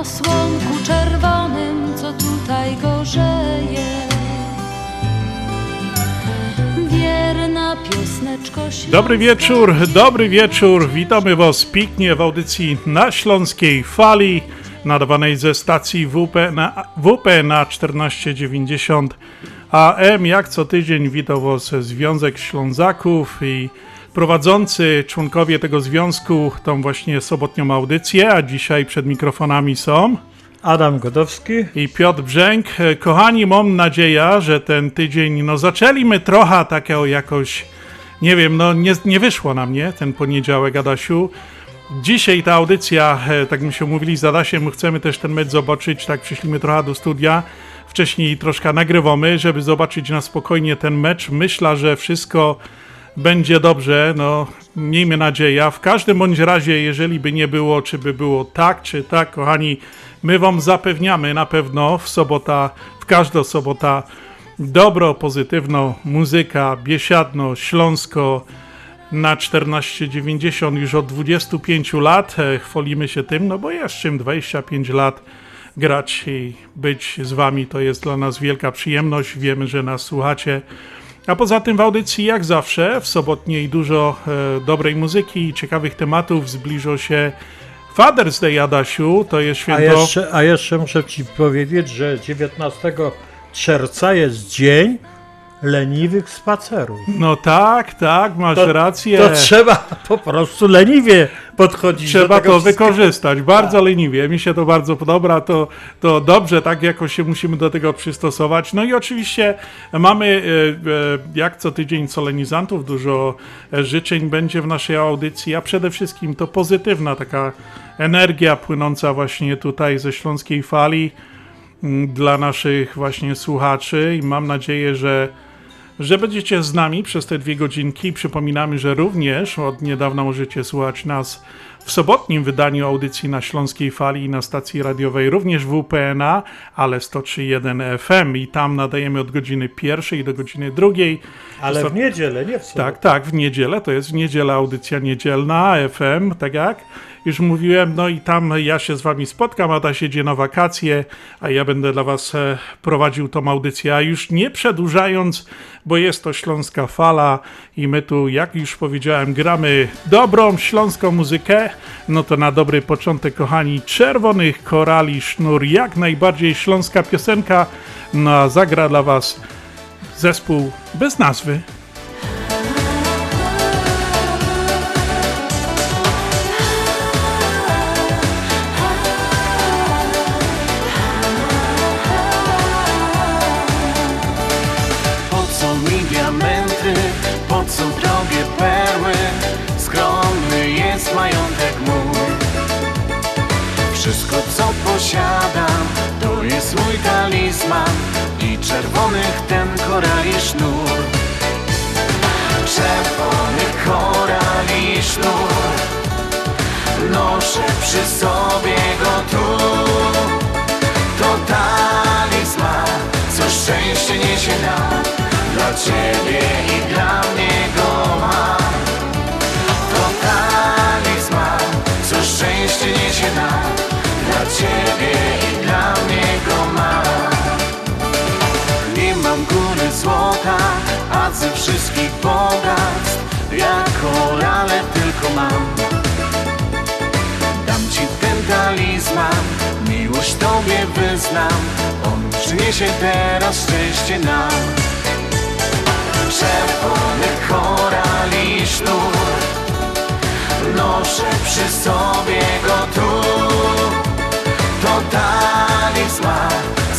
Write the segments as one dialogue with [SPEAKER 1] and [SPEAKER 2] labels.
[SPEAKER 1] o słonku czerwonym, co tutaj gorzeje. Wierna piosneczko.
[SPEAKER 2] Dobry wieczór, dobry wieczór. Witamy Was pięknie w audycji na Śląskiej Fali, nadawanej ze stacji WP na, WP na 1490 AM. Jak co tydzień witał Was Związek Ślązaków i prowadzący członkowie tego związku tą właśnie sobotnią audycję, a dzisiaj przed mikrofonami są...
[SPEAKER 3] Adam Godowski.
[SPEAKER 2] i Piotr Brzęk. Kochani, mam nadzieję, że ten tydzień, no zaczęliśmy trochę takiego jakoś, nie wiem, no nie, nie wyszło na mnie ten poniedziałek, Adasiu. Dzisiaj ta audycja, e, tak my się umówili z Adasiem, chcemy też ten mecz zobaczyć, tak przyszliśmy trochę do studia. Wcześniej troszkę nagrywamy, żeby zobaczyć na spokojnie ten mecz. Myślę, że wszystko będzie dobrze, no miejmy nadzieję. W każdym bądź razie, jeżeli by nie było, czy by było tak, czy tak, kochani, my wam zapewniamy na pewno w sobota, w każdą sobota dobro, pozytywną muzyka, biesiadno, śląsko na 1490 już od 25 lat. E, Chwalimy się tym, no bo jest czym 25 lat grać i być z wami to jest dla nas wielka przyjemność. Wiemy, że nas słuchacie. A poza tym w audycji, jak zawsze, w sobotniej dużo e, dobrej muzyki i ciekawych tematów. Zbliża się Father's Day, Adasiu, to jest
[SPEAKER 3] A
[SPEAKER 2] święto...
[SPEAKER 3] jeszcze, a jeszcze muszę Ci powiedzieć, że 19 czerwca jest dzień leniwych spacerów.
[SPEAKER 2] No tak, tak, masz rację.
[SPEAKER 3] To trzeba po prostu leniwie podchodzić
[SPEAKER 2] Trzeba
[SPEAKER 3] do tego
[SPEAKER 2] to
[SPEAKER 3] wszystkiego.
[SPEAKER 2] wykorzystać, bardzo leniwie. Mi się to bardzo podoba, to, to dobrze, tak jakoś się musimy do tego przystosować. No i oczywiście mamy, e, e, jak co tydzień, solenizantów, dużo e, życzeń będzie w naszej audycji, a przede wszystkim to pozytywna taka energia płynąca właśnie tutaj ze Śląskiej Fali m, dla naszych właśnie słuchaczy i mam nadzieję, że że będziecie z nami przez te dwie godzinki. Przypominamy, że również od niedawna możecie słuchać nas w sobotnim wydaniu audycji na Śląskiej Fali i na stacji radiowej, również WPNA, ale 103.1 FM i tam nadajemy od godziny pierwszej do godziny drugiej.
[SPEAKER 3] Ale w niedzielę, nie w sobotę.
[SPEAKER 2] Tak, tak, w niedzielę, to jest w niedzielę audycja niedzielna, FM, tak jak już mówiłem, no i tam ja się z wami spotkam, Ada jedzie na wakacje, a ja będę dla was e, prowadził tą audycję, a już nie przedłużając, bo jest to Śląska Fala i my tu, jak już powiedziałem, gramy dobrą śląską muzykę, no to na dobry początek, kochani, Czerwonych Korali Sznur, jak najbardziej śląska piosenka, no a zagra dla was zespół bez nazwy.
[SPEAKER 4] Wszystko co posiadam, to jest mój talizman I czerwonych ten korali sznur. Czerwony korali sznur. Noszę przy sobie go tu. To talizman, co szczęście niesie nam. Dla Ciebie i dla mnie go mam. To talizman, co szczęście niesie nam Ciebie i dla mnie go mam. Nie mam góry złota, a ze wszystkich bogactw Ja korale tylko mam. Dam ci ten talizman, miłość tobie wyznam. On przyniesie teraz szczęście nam. Czerwony korali sznur Noszę przy sobie go tu Talizman,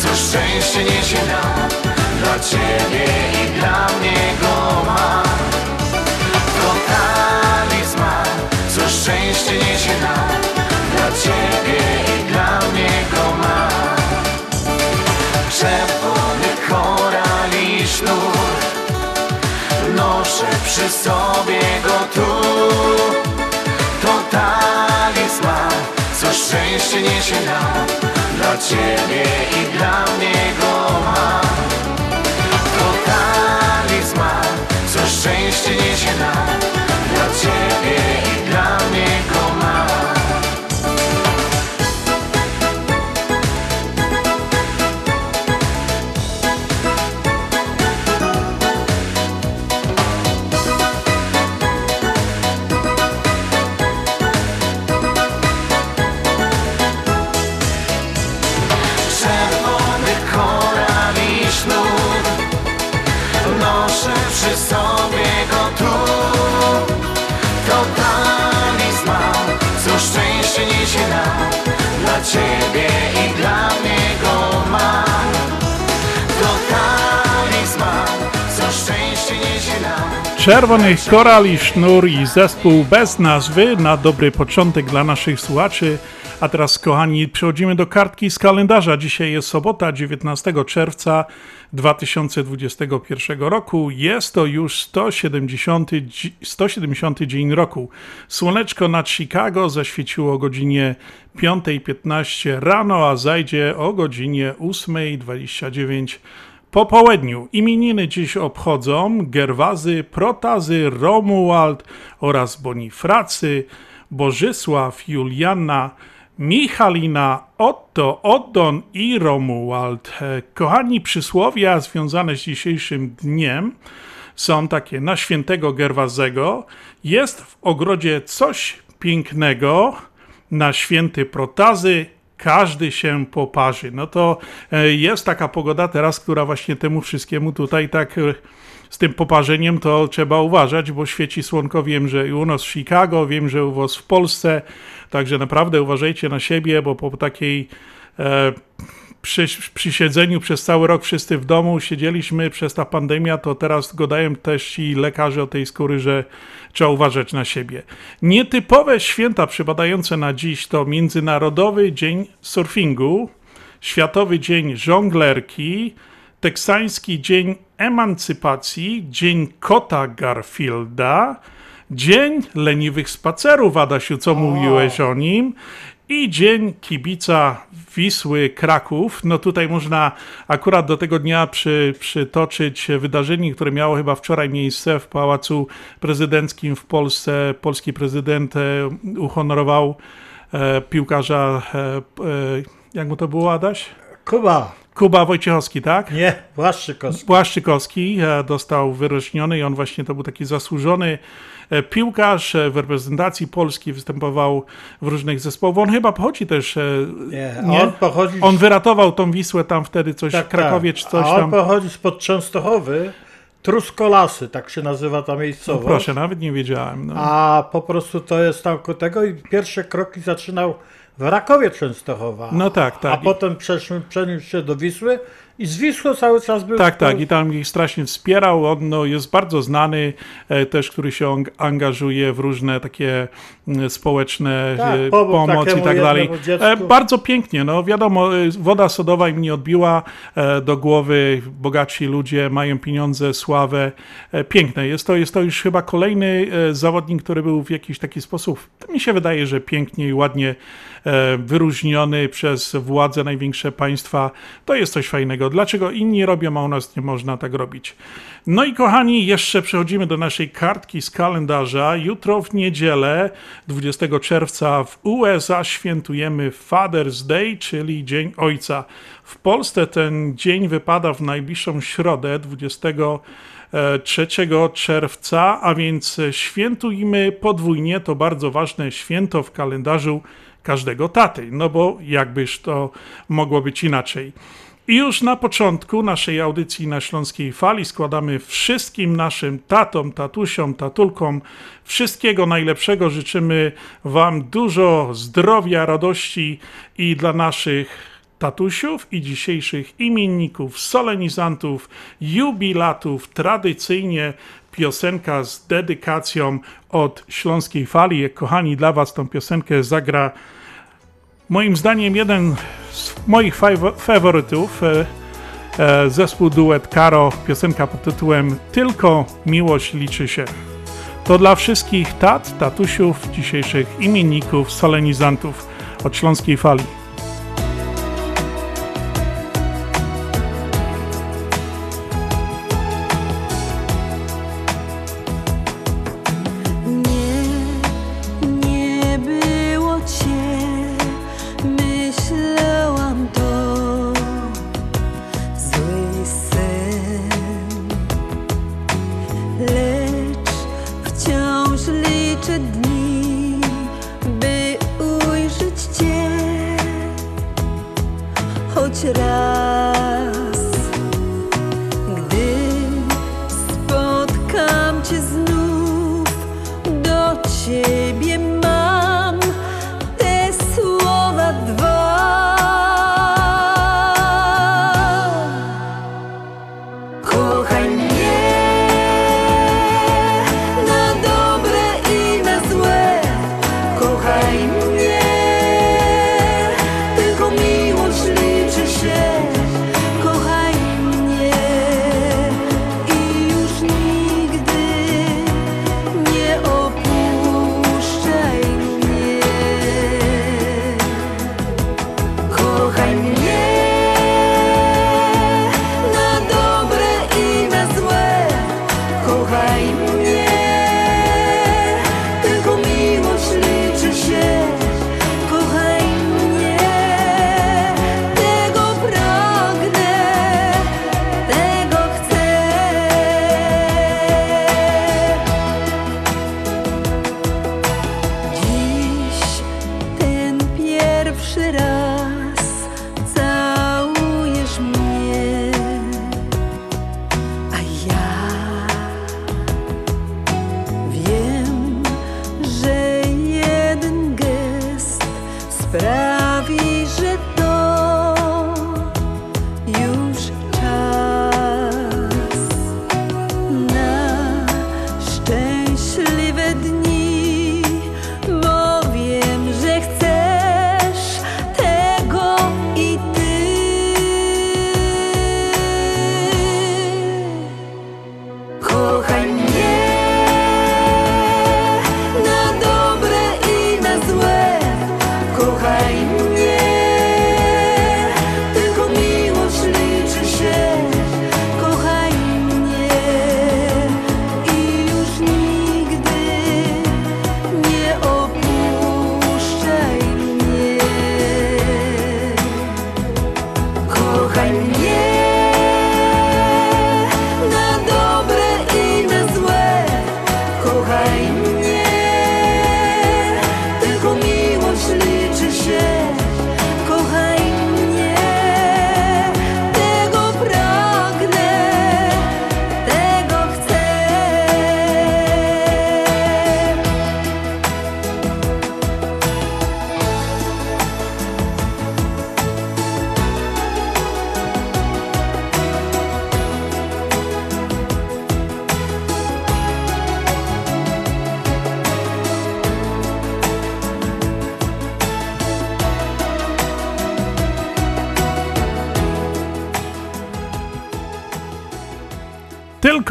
[SPEAKER 4] co szczęście niesie nam Dla ciebie i dla mnie go mam To co szczęście niesie nam Dla ciebie i dla mnie go mam Czerwony korali sznur Noszę przy sobie go tu. To szczęście niesie nam Dla ciebie i dla mnie go mam. To talizman, co szczęście niesie nam Dla ciebie i Czerwony
[SPEAKER 2] koral i sznur i zespół bez nazwy na dobry początek dla naszych słuchaczy. A teraz, kochani, przechodzimy do kartki z kalendarza. Dzisiaj jest sobota, 19 czerwca 2021 roku. Jest to już 170, dzi- 170 dzień roku. Słoneczko nad Chicago zaświeciło o godzinie 5.15 rano, a zajdzie o godzinie 8.29 po południu imieniny dziś obchodzą Gerwazy, Protazy, Romuald oraz Bonifracy, Bożysław, Juliana, Michalina, Otto, Oddon i Romuald. Kochani, przysłowia związane z dzisiejszym dniem są takie na świętego Gerwazego. Jest w ogrodzie coś pięknego, na święty Protazy każdy się poparzy. No to e, jest taka pogoda teraz, która właśnie temu wszystkiemu tutaj tak e, z tym poparzeniem to trzeba uważać, bo świeci słonko. Wiem, że i u nas w Chicago, wiem, że u was w Polsce, także naprawdę uważajcie na siebie, bo po takiej e, przy, przy siedzeniu przez cały rok wszyscy w domu siedzieliśmy przez ta pandemia, to teraz gadają też ci lekarze o tej skóry, że trzeba uważać na siebie. Nietypowe święta przypadające na dziś to Międzynarodowy Dzień Surfingu, Światowy Dzień Żonglerki, Teksański Dzień Emancypacji, Dzień Kota Garfielda, Dzień Leniwych Spacerów, Adasiu, co mówiłeś o nim, i Dzień Kibica Wisły Kraków. No tutaj można akurat do tego dnia przy, przytoczyć wydarzenie, które miało chyba wczoraj miejsce w Pałacu Prezydenckim w Polsce. Polski prezydent e, uhonorował e, piłkarza, e, e, jak mu to było, Adaś?
[SPEAKER 3] Kuba,
[SPEAKER 2] Kuba Wojciechowski, tak?
[SPEAKER 3] nie, Błaszczykowski.
[SPEAKER 2] Błaszczykowski e, dostał wyróżniony i on właśnie to był taki zasłużony piłkarz e, w reprezentacji Polski, występował w różnych zespołach. On chyba pochodzi też. e,
[SPEAKER 3] Nie,
[SPEAKER 2] nie?
[SPEAKER 3] on pochodzi...
[SPEAKER 2] On wyratował tą Wisłę tam wtedy coś,
[SPEAKER 3] tak,
[SPEAKER 2] Krakowie
[SPEAKER 3] tak.
[SPEAKER 2] czy coś
[SPEAKER 3] A on
[SPEAKER 2] tam.
[SPEAKER 3] pochodzi spod Częstochowy, Truskolasy, tak się nazywa ta
[SPEAKER 2] No,
[SPEAKER 3] miejscowość.
[SPEAKER 2] proszę, nawet nie wiedziałem. No.
[SPEAKER 3] A po prostu to jest tam ku tego i pierwsze kroki zaczynał w Rakowie Częstochowa.
[SPEAKER 2] No tak, tak.
[SPEAKER 3] A potem przeniósł się do Wisły i z Wisły cały czas był...
[SPEAKER 2] Tak, tak, i tam ich strasznie wspierał. On no, jest bardzo znany, e, też, który się ang- angażuje w różne takie mm, społeczne
[SPEAKER 3] Tak,
[SPEAKER 2] e,
[SPEAKER 3] pomógł
[SPEAKER 2] pomoc i tak dalej. E, bardzo pięknie, no wiadomo, woda sodowa im nie odbiła do głowy. Bogatsi ludzie mają pieniądze, sławę. Piękne. Jest to, jest to już chyba kolejny zawodnik, który był w jakiś taki sposób, mi się wydaje, że pięknie i ładnie wyróżniony przez władze największe państwa. To jest coś fajnego. Dlaczego inni robią, a u nas nie można tak robić? No i kochani, jeszcze przechodzimy do naszej kartki z kalendarza. Jutro w niedzielę, 20 czerwca w USA świętujemy Father's Day, czyli Dzień Ojca. W Polsce ten dzień wypada w najbliższą środę, 23 czerwca, a więc świętujmy podwójnie. To bardzo ważne święto w kalendarzu każdego taty, no bo jakbyż to mogło być inaczej. I już na początku naszej audycji na Śląskiej Fali składamy wszystkim naszym tatom, tatusiom, tatulkom wszystkiego najlepszego. Życzymy Wam dużo zdrowia, radości i dla naszych tatusiów i dzisiejszych imienników, solenizantów, jubilatów, tradycyjnie piosenka z dedykacją od Śląskiej Fali. Kochani, dla Was tą piosenkę zagra moim zdaniem jeden z moich fawo- faworytów. E,
[SPEAKER 5] e, zespół duet Karo, piosenka pod tytułem Tylko miłość liczy się. To dla wszystkich tat, tatusiów, dzisiejszych imienników, solenizantów od Śląskiej Fali.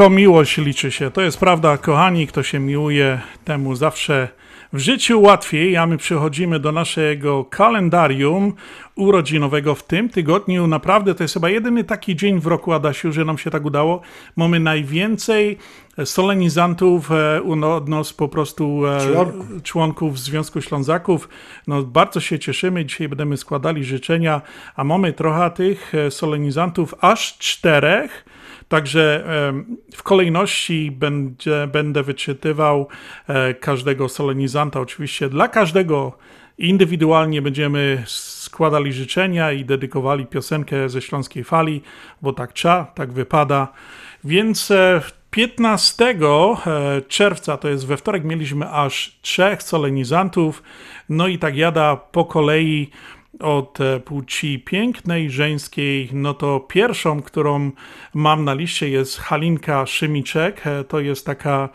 [SPEAKER 2] Tylko miłość liczy się. To
[SPEAKER 5] jest prawda, kochani. Kto się miłuje, temu zawsze w życiu łatwiej. A my przychodzimy do naszego kalendarium urodzinowego w tym tygodniu. Naprawdę to jest chyba jedyny taki dzień w roku, Adasiu, że nam się tak udało. Mamy najwięcej solenizantów e, no, od nas po prostu e,
[SPEAKER 3] Członków.
[SPEAKER 5] członków Związku Ślązaków. No, bardzo się cieszymy. Dzisiaj będziemy składali życzenia, a mamy trochę tych e, solenizantów, aż czterech. Także w kolejności będzie, będę wyczytywał e, każdego solenizanta. Oczywiście dla każdego indywidualnie będziemy składali życzenia i dedykowali piosenkę ze Śląskiej Fali, bo tak trzeba, tak wypada. Więc e, 15 e, czerwca, to jest we wtorek, mieliśmy aż trzech solenizantów. No i tak jada po kolei od e, płci pięknej, żeńskiej, no to pierwszą, którą mam na liście jest Halinka Szymiczek. E, To jest taka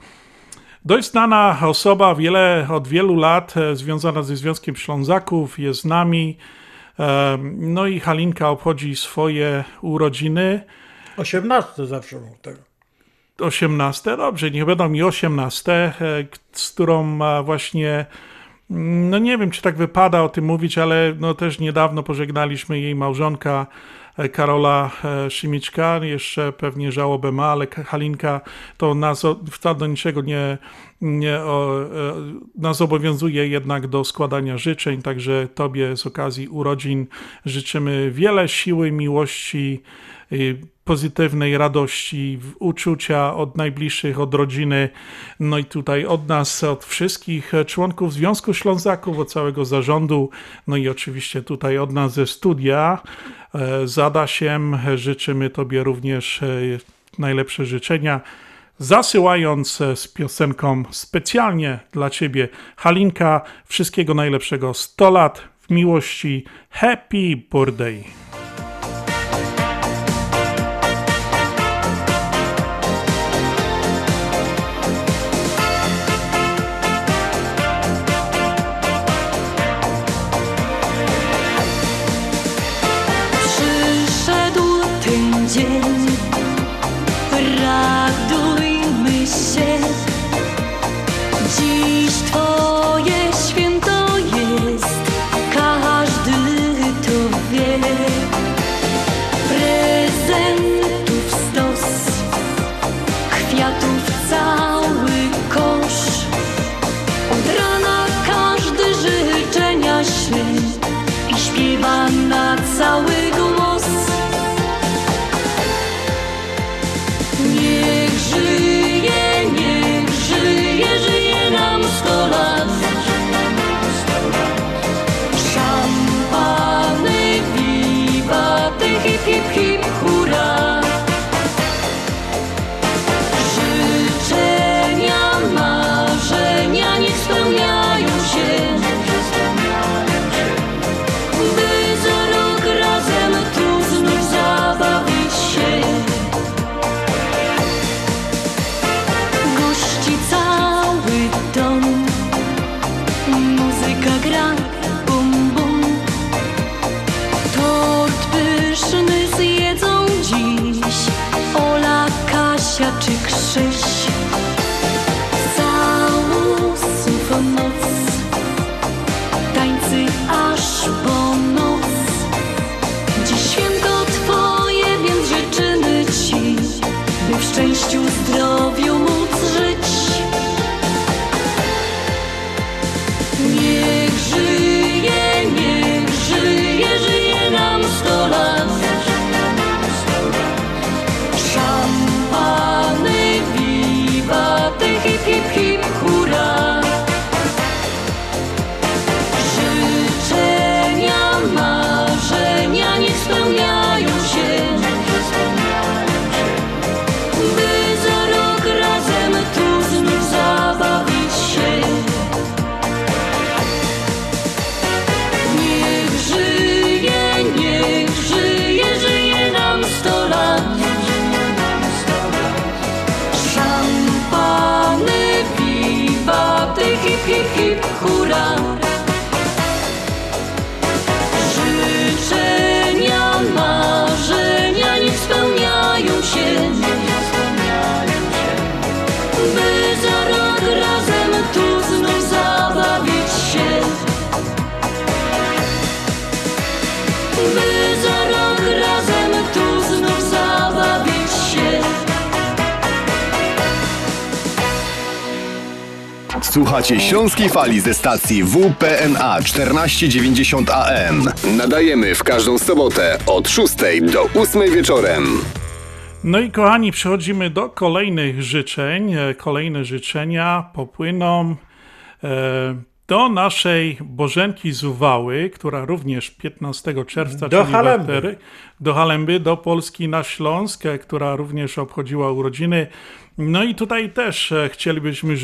[SPEAKER 5] dość znana osoba, wiele, od wielu lat e, związana ze Związkiem Ślązaków, jest z nami.
[SPEAKER 6] No i Halinka obchodzi swoje urodziny.
[SPEAKER 3] 18 zawsze był tego.
[SPEAKER 6] 18, dobrze, niech będą mi 18, e, k- z którą właśnie, no nie wiem, czy tak wypada o tym mówić, ale no też niedawno pożegnaliśmy jej małżonka e, Karola e, Szymiczka, jeszcze pewnie żałobę ma, ale Ka- Halinka to nas wcale do niczego nie, nie o, e, nas obowiązuje jednak do składania życzeń, także Tobie z okazji urodzin życzymy wiele siły, miłości, pozytywnej radości, uczucia od najbliższych, od rodziny, no i tutaj od nas, od wszystkich członków Związku Ślązaków, od całego zarządu, no i oczywiście tutaj od nas ze studia e, z Adasiem życzymy Tobie również e, najlepsze życzenia. Zasyłając e, z piosenką specjalnie dla Ciebie, Halinka, wszystkiego najlepszego 100 lat w miłości. Happy birthday!
[SPEAKER 7] Pura
[SPEAKER 8] Słuchacie Śląskiej Fali ze stacji WPNA 1490 AM. Nadajemy w każdą sobotę od 6 do 8 wieczorem.
[SPEAKER 6] No i kochani, przechodzimy do kolejnych życzeń. E, Kolejne życzenia popłyną e, do naszej Bożenki Zuwały, która również 15 czerwca,
[SPEAKER 3] Do
[SPEAKER 6] czyli
[SPEAKER 3] Halemby.
[SPEAKER 6] Do Halemby, do Polski na Śląsk, e, która również obchodziła urodziny. No i tutaj też chcielibyśmy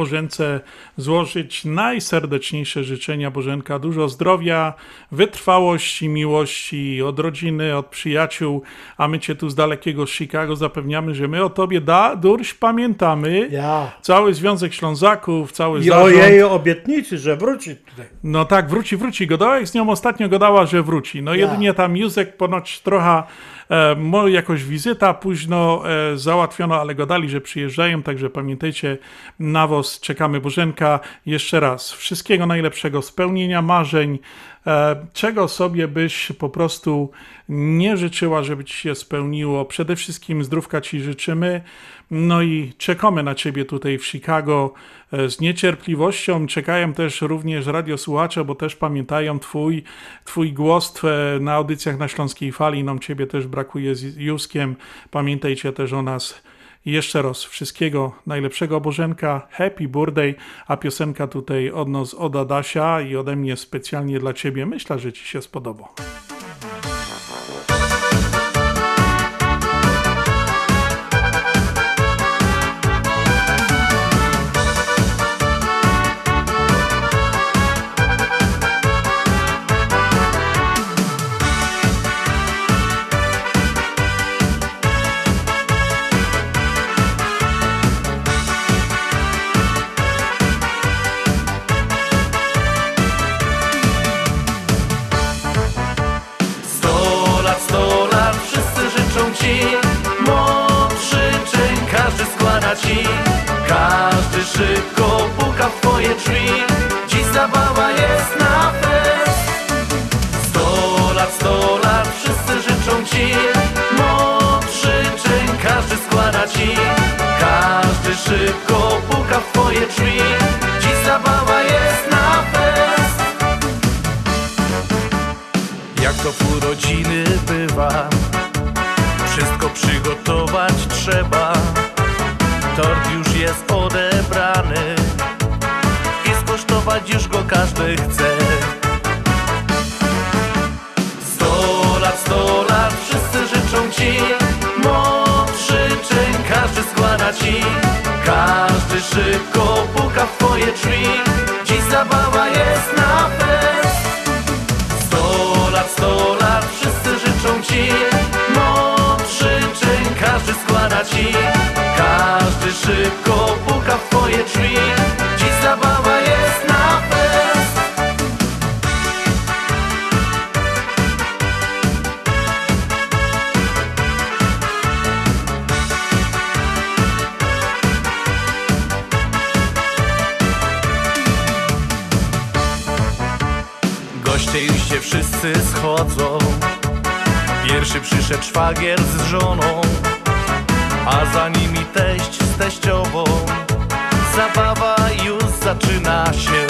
[SPEAKER 2] Bożence złożyć najserdeczniejsze życzenia Bożenka. Dużo zdrowia, wytrwałości, miłości od rodziny, od przyjaciół, a my Cię tu z dalekiego Chicago zapewniamy, że my o Tobie, da, Durś, pamiętamy.
[SPEAKER 3] Ja.
[SPEAKER 2] Cały Związek Ślązaków, cały
[SPEAKER 3] I o
[SPEAKER 2] zarząd.
[SPEAKER 3] jej obietnicy, że wróci tutaj.
[SPEAKER 2] No tak, wróci, wróci. Godałek z nią ostatnio gadała, że wróci. No jedynie tam Józek ponoć trochę, e, mo, jakoś wizyta późno e, załatwiono, ale gadali, że przyjeżdżają, także pamiętajcie, nawóz, czekamy Bożenka. Jeszcze raz, wszystkiego najlepszego, spełnienia marzeń, e, czego sobie byś po prostu nie życzyła, żeby ci się spełniło. Przede wszystkim zdrówka ci życzymy. No i czekamy na ciebie tutaj w Chicago z niecierpliwością. Czekają też również radiosłuchacze, bo też pamiętają twój, twój głos na audycjach na Śląskiej Fali. Nam ciebie też brakuje z Juskiem. Pamiętajcie też o nas. Jeszcze raz wszystkiego najlepszego Bożenka, happy birthday, a piosenka tutaj od nas, od Adasia i ode mnie specjalnie dla ciebie. Myślę, że ci się spodoba.
[SPEAKER 4] Każdy szybko puka w twoje drzwi. Dziś zabawa jest na fest. Sto lat, sto lat, wszyscy życzą ci. Moc życzeń każdy składa ci. Każdy szybko puka w twoje drzwi. Dziś zabawa jest na fest. Jak to w urodziny bywa. Wszystko przygotować trzeba. Tort jest odebrany I skosztować już go każdy chce. Sto lat, sto lat, wszyscy życzą ci Moc życzeń każdy składa ci. Każdy szybko puka w twoje drzwi Dziś zabawa jest na fest. Sto lat, sto lat, wszyscy życzą ci Moc życzeń każdy składa ci Każdy szybko puka w twoje drzwi. Dziś zabawa jest na fest. Goście już się wszyscy schodzą. Pierwszy przyszedł szwagier z żoną zaczyna się.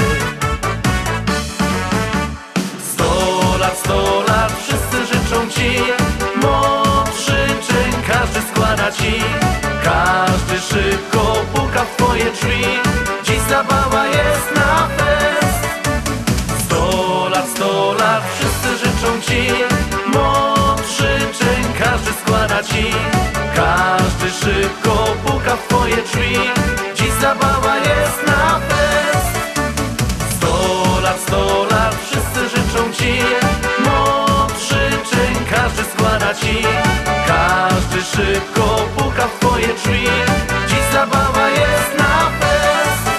[SPEAKER 4] Sto lat, sto lat, wszyscy życzą ci. Moc życzeń każdy składa ci. Każdy szybko puka w twoje drzwi. Dziś zabawa jest na fest. Sto lat, sto lat, wszyscy życzą ci. Moc życzeń każdy składa ci. Każdy szybko puka w twoje drzwi. Dziś zabawa jest na fest ci Moc życzeń każdy składa ci Każdy szybko puka w twoje drzwi. Dziś zabawa jest na fest.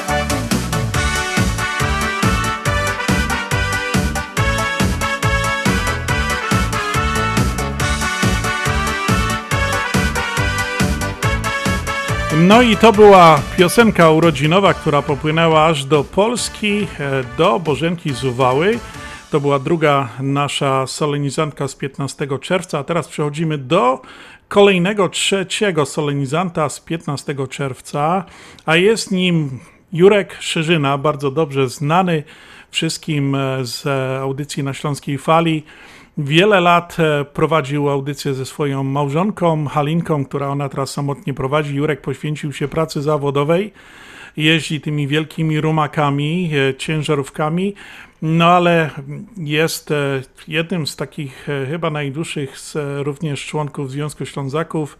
[SPEAKER 2] No i to była piosenka urodzinowa, która popłynęła aż do Polski, e, do Bożenki Zuwały. To była druga nasza solenizantka z 15 czerwca, a teraz przechodzimy do kolejnego, trzeciego solenizanta z 15 czerwca, a jest nim Jurek Szerzyna, bardzo dobrze znany wszystkim e, z audycji na Śląskiej Fali. Wiele lat e, prowadził audycję ze swoją małżonką Halinką, która ona teraz samotnie prowadzi. Jurek poświęcił się pracy zawodowej jeździ tymi wielkimi rumakami, e, ciężarówkami. No ale jest e, jednym z takich e, chyba najdłuższych e, również członków Związku Ślązaków.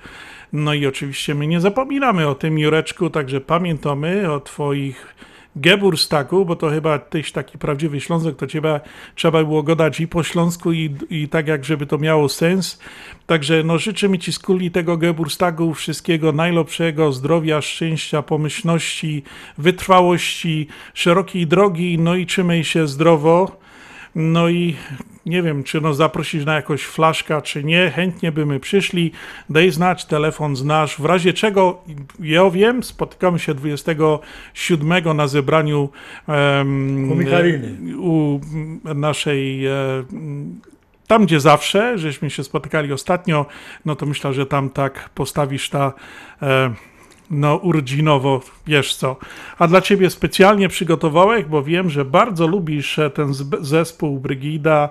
[SPEAKER 2] No i oczywiście my nie zapominamy o tym, Jureczku, także pamiętamy o Twoich Geburstaku, bo to chyba tyś taki prawdziwy Ślązak, to ciebie trzeba było go dać i po śląsku i, i tak jak żeby to miało sens. Także no życzymy Ci z kuli tego Geburstagu wszystkiego najlepszego, zdrowia, szczęścia, pomyślności, wytrwałości, szerokiej drogi, no i trzymaj się zdrowo. No i nie wiem, czy no zaprosić na jakąś flaszka, czy nie. Chętnie by my przyszli. Daj znać, telefon znasz. W razie czego, ja wiem, spotykamy się 27 na zebraniu em,
[SPEAKER 3] U Michaliny.
[SPEAKER 2] u naszej e, tam, gdzie zawsze, żeśmy się spotykali ostatnio, no to myślę, że tam tak postawisz ta e, no urodzinowo, wiesz co. A dla ciebie specjalnie przygotowałeś, bo wiem, że bardzo lubisz e, ten zespół Brygida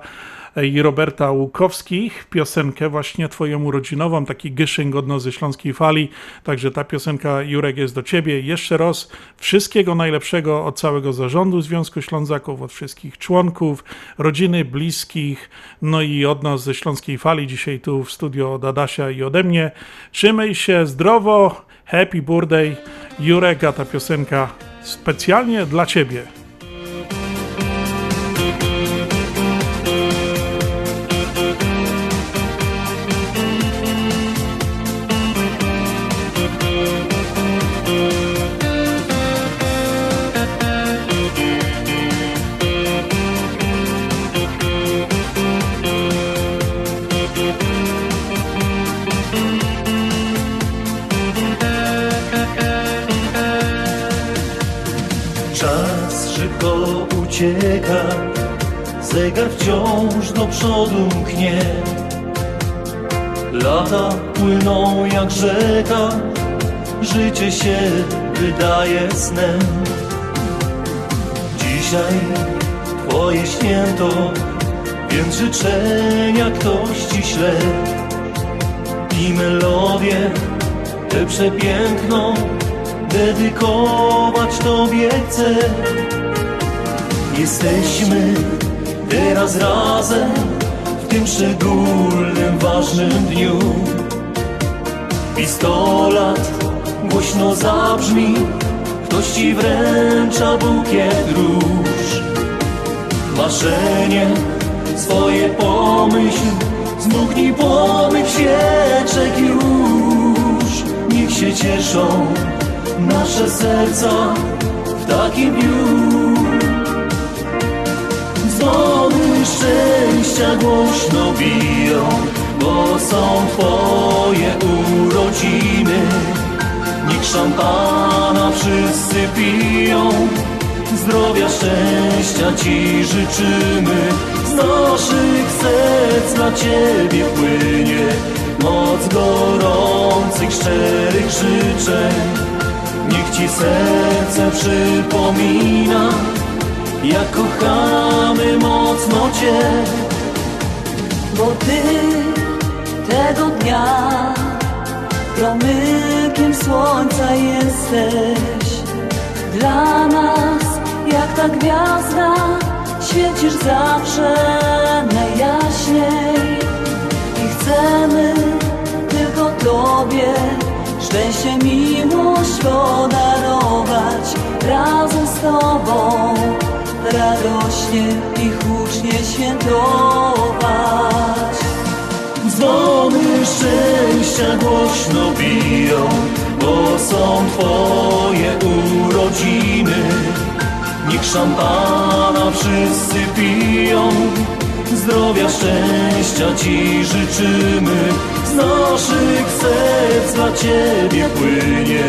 [SPEAKER 2] e, i Roberta Łukowskich, piosenkę właśnie twoją urodzinową, taki gyszynk od Nozy Śląskiej Fali, także ta piosenka Jurek jest do ciebie. Jeszcze raz wszystkiego najlepszego od całego zarządu Związku Ślązaków, od wszystkich członków, rodziny, bliskich, no i od nas ze Śląskiej Fali, dzisiaj tu w studio od Adasia i ode mnie. Trzymaj się zdrowo, happy birthday Jurek, a ta piosenka specjalnie dla ciebie.
[SPEAKER 9] Wciąż do przodu mknie. Lata płyną jak rzeka, życie się wydaje snem. Dzisiaj twoje święto, więc życzenia ktoś ci śle. I melodię tę przepiękną dedykować Tobie chcę. Jesteśmy teraz razem w tym szczególnym, ważnym dniu. Pistolat głośno zabrzmi, ktoś Ci wręcza bukiet róż. Marzenie swoje pomyśl, zmuchnij pomyk świeczek już. Niech się cieszą nasze serca w takim dniu. Dzwony szczęścia głośno biją, bo są Twoje urodziny. Niech szampana wszyscy piją, zdrowia, szczęścia Ci życzymy. Z naszych serc dla Ciebie płynie moc gorących, szczerych życzeń. Niech Ci serce przypomina, jak kochamy mocno Cię.
[SPEAKER 6] Bo Ty tego dnia promykiem słońca jesteś. Dla nas jak ta gwiazda świecisz zawsze najjaśniej. I chcemy tylko Tobie szczęście, miłość podarować razem z Tobą radośnie i hucznie świętować.
[SPEAKER 9] Dzwony szczęścia głośno biją, bo są Twoje urodziny. Niech szampana wszyscy piją, zdrowia, szczęścia Ci życzymy. Z naszych serc dla Ciebie płynie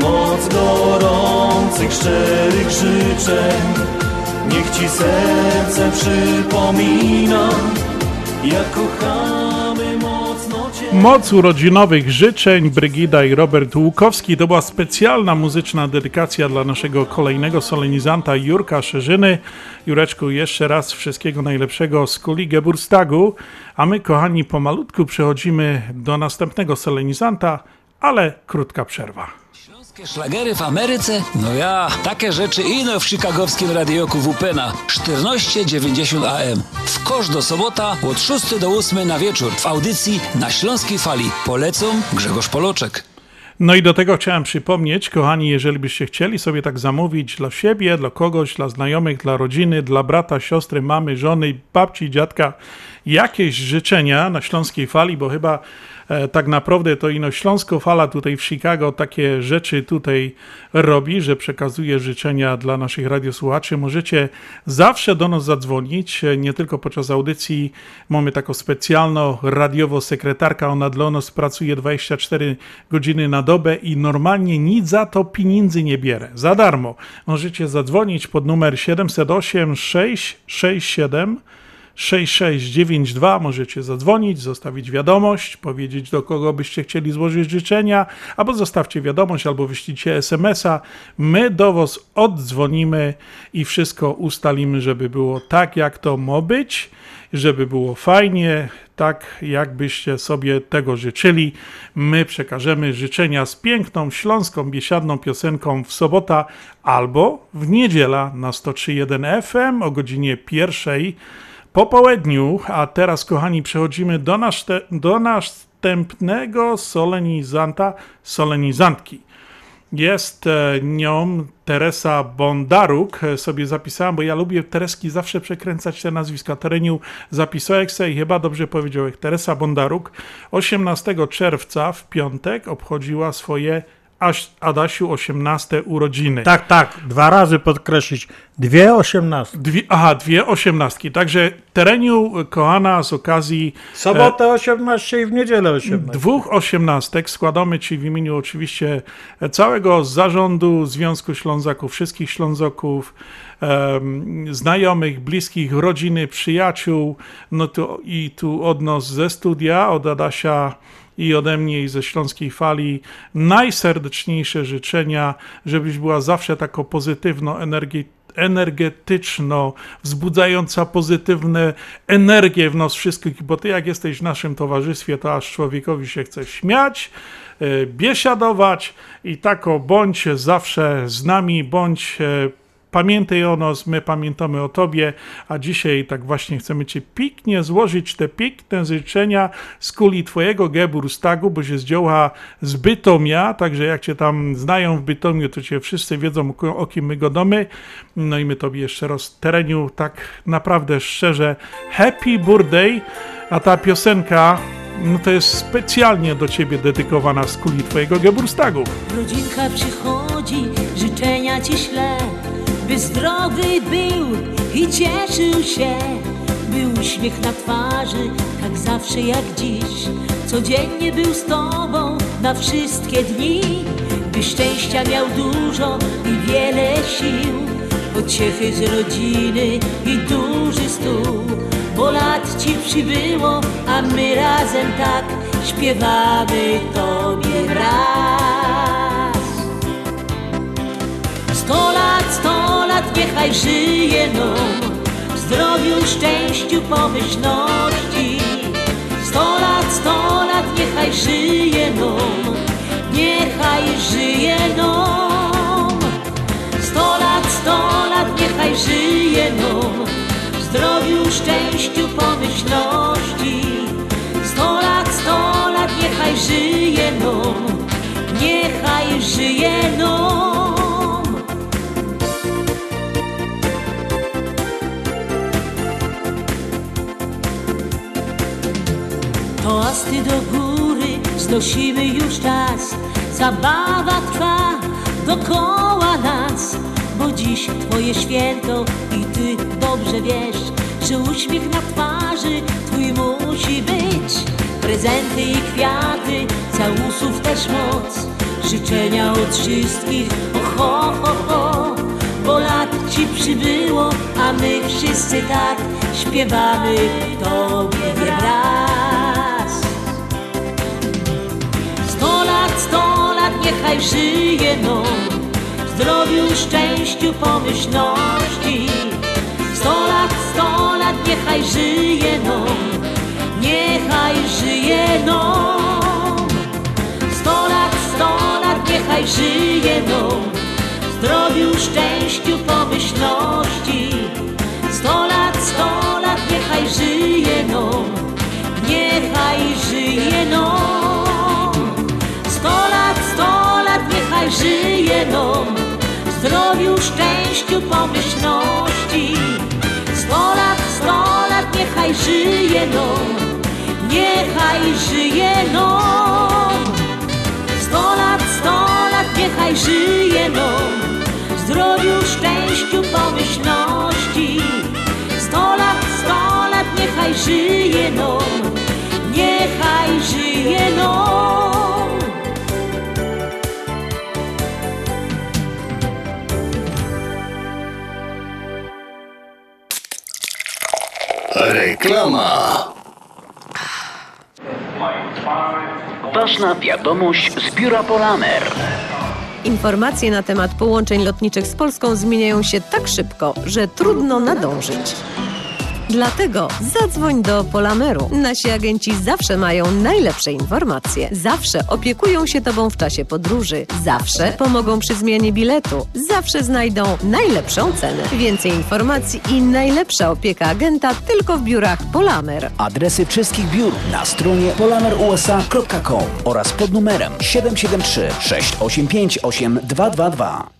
[SPEAKER 9] moc gorących, szczerych życzeń. Niech Ci serce przypomina, jak kochamy mocno Cię.
[SPEAKER 2] Moc urodzinowych życzeń Brygida i Robert Łukowski to była specjalna muzyczna dedykacja dla naszego kolejnego solenizanta Jurka Szerzyny. Jureczku, jeszcze raz wszystkiego najlepszego z kuli Geburstagu, a my kochani pomalutku przechodzimy do następnego solenizanta, ale krótka przerwa.
[SPEAKER 10] Takie szlagery w Ameryce? No ja, takie rzeczy ino w chicagowskim radioku WP na 1490 AM. W kosz do sobota od 6 do 8 na wieczór w audycji na Śląskiej Fali. Polecą Grzegorz Poloczek.
[SPEAKER 2] No i do tego chciałem przypomnieć, kochani, jeżeli byście chcieli sobie tak zamówić dla siebie, dla kogoś, dla znajomych, dla rodziny, dla brata, siostry, mamy, żony, babci, dziadka, jakieś życzenia na Śląskiej Fali, bo chyba tak naprawdę to ino Śląsko Fala tutaj w Chicago takie rzeczy tutaj robi, że przekazuje życzenia dla naszych radiosłuchaczy. Możecie zawsze do nas zadzwonić, e, nie tylko podczas audycji. Mamy taką specjalną radiowo sekretarka, ona dla nas pracuje 24 godziny na dobę i normalnie nic za to pieniędzy nie bierze. Za darmo. Możecie zadzwonić pod numer 708 667 6692 możecie zadzwonić, zostawić wiadomość, powiedzieć do kogo byście chcieli złożyć życzenia, albo zostawcie wiadomość, albo wyślijcie SMS-a. My do Was oddzwonimy i wszystko ustalimy, żeby było tak, jak to ma być, żeby było fajnie, tak jakbyście sobie tego życzyli. My przekażemy życzenia z piękną, śląską, biesiadną piosenką w sobota albo w niedziela na 103.1 FM o godzinie pierwszej po południu, a teraz, kochani, przechodzimy do, nasz- do następnego solenizanta, solenizantki. Jest e, nią Teresa Bondaruk, e, sobie zapisałem, bo ja lubię Tereski zawsze przekręcać te nazwiska. Tereniu zapisałem se i chyba dobrze powiedziałem. Teresa Bondaruk 18 czerwca w piątek obchodziła swoje Aś- Adasiu 18 urodziny.
[SPEAKER 3] Tak, tak, dwa razy podkreślić. Dwie osiemnastki.
[SPEAKER 2] Dwie, aha, dwie osiemnastki. Także Tereniu, kochana, z okazji
[SPEAKER 3] Sobotę 18 i w niedzielę 18.
[SPEAKER 2] dwóch osiemnastek składamy Ci w imieniu oczywiście całego zarządu Związku Ślązaków, wszystkich Ślązaków, znajomych, bliskich, rodziny, przyjaciół, no to i tu od nas ze studia, od Adasia i ode mnie i ze Śląskiej Fali najserdeczniejsze życzenia, żebyś była zawsze taką pozytywną energię energetyczno, wzbudzająca pozytywne energie w nas wszystkich, bo ty jak jesteś w naszym towarzystwie, to aż człowiekowi się chce śmiać, e, biesiadować i tako bądź zawsze z nami, bądź e, Pamiętaj o nas, my pamiętamy o Tobie, a dzisiaj tak właśnie chcemy Ci pięknie złożyć te piękne życzenia z kuli Twojego Geburstagu, bo się zdzioła z Bytomia, także jak Cię tam znają w Bytomiu, to Cię wszyscy wiedzą, o- kim my godamy. No i my Tobie jeszcze raz tereniu tak naprawdę szczerze happy birthday, a ta piosenka no to jest specjalnie do Ciebie dedykowana z kuli Twojego Geburstagu.
[SPEAKER 6] Rodzinka przychodzi, życzenia ci śle, by zdrowy był i cieszył się, by uśmiech na twarzy, tak zawsze jak dziś, codziennie był z tobą na wszystkie dni, by szczęścia miał dużo i wiele sił, pociechy z rodziny i duży stół, bo lat ci przybyło, a my razem tak śpiewamy tobie raz. Sto lat, sto niechaj żyje nam W zdrowiu, szczęściu, pomyślności. Sto lat, sto lat, niechaj żyje nam Niechaj żyje nam Sto lat, sto lat, niechaj żyje nam W zdrowiu, szczęściu, pomyślności. Sto lat, sto lat, niechaj żyje nam Niechaj żyje nam Toasty do góry znosimy już czas. Zabawa trwa dokoła nas Bo dziś twoje święto i ty dobrze wiesz Że uśmiech na twarzy twój musi być. Prezenty i kwiaty, całusów też moc. Życzenia od wszystkich, o ho, ho, Bo lat ci przybyło, a my wszyscy tak Śpiewamy. Tobie raz niechaj żyje no zdrowiu, szczęściu, pomyślności Sto lat, sto lat, niechaj żyje no Niechaj żyje no Sto lat, sto lat, niechaj
[SPEAKER 1] żyje nam. Zdrowiu, szczęściu, pomyślności. Sto lat, sto lat, niechaj żyje nam. Niechaj żyje nam. Lat, niechaj żyje nam. Zdrowiu, szczęściu, pomyślności. Sto lat, sto lat, niechaj żyje nam. Niechaj żyje nam. Sto lat, sto lat, niechaj żyje nam. Zdrowiu, szczęściu, pomyślności. Sto lat, sto lat, niechaj żyje nam. Niechaj żyje nam.
[SPEAKER 8] Reklama.
[SPEAKER 11] Ważna wiadomość z biura Polamer.
[SPEAKER 12] Informacje na temat połączeń lotniczych z Polską zmieniają się tak szybko, że trudno nadążyć. Dlatego zadzwoń do Polameru. Nasi agenci zawsze mają najlepsze informacje. Zawsze opiekują się Tobą w czasie podróży. Zawsze pomogą przy zmianie biletu. Zawsze znajdą najlepszą cenę. Więcej informacji i najlepsza opieka agenta tylko w biurach Polamer.
[SPEAKER 11] Adresy wszystkich biur na stronie polamerusa.com oraz pod numerem 773 685 8222.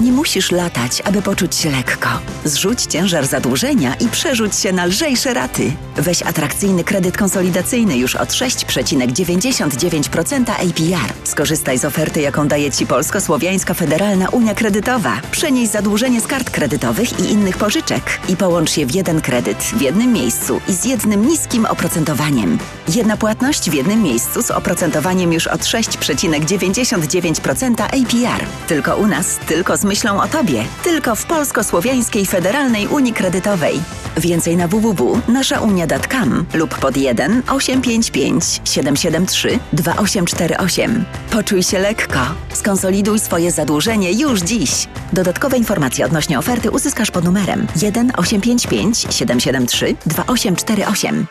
[SPEAKER 13] Nie musisz latać, aby poczuć się lekko. Zrzuć ciężar zadłużenia i przerzuć się na lżejsze raty. Weź atrakcyjny kredyt konsolidacyjny już od 6,99% APR. Skorzystaj z oferty, jaką daje Ci Polsko-Słowiańska Federalna Unia Kredytowa. Przenieś zadłużenie z kart kredytowych i innych pożyczek i połącz je w jeden kredyt w jednym miejscu i z jednym niskim oprocentowaniem. Jedna płatność w jednym miejscu z oprocentowaniem już od 6,99% APR. Tylko u nas, tylko z myślą o Tobie. Tylko w Polsko-Słowiańskiej Federalnej Unii Kredytowej. Więcej na www.naszaunia.com lub pod 1 855 773 2848. Poczuj się lekko. Skonsoliduj swoje zadłużenie już dziś. Dodatkowe informacje odnośnie oferty uzyskasz pod numerem 1 855 773 2848.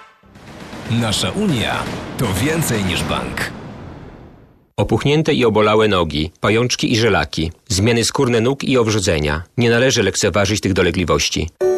[SPEAKER 14] Nasza Unia to więcej niż bank.
[SPEAKER 15] Opuchnięte i obolałe nogi, pajączki i żelaki, zmiany skórne nóg i owrzodzenia. Nie należy lekceważyć tych dolegliwości.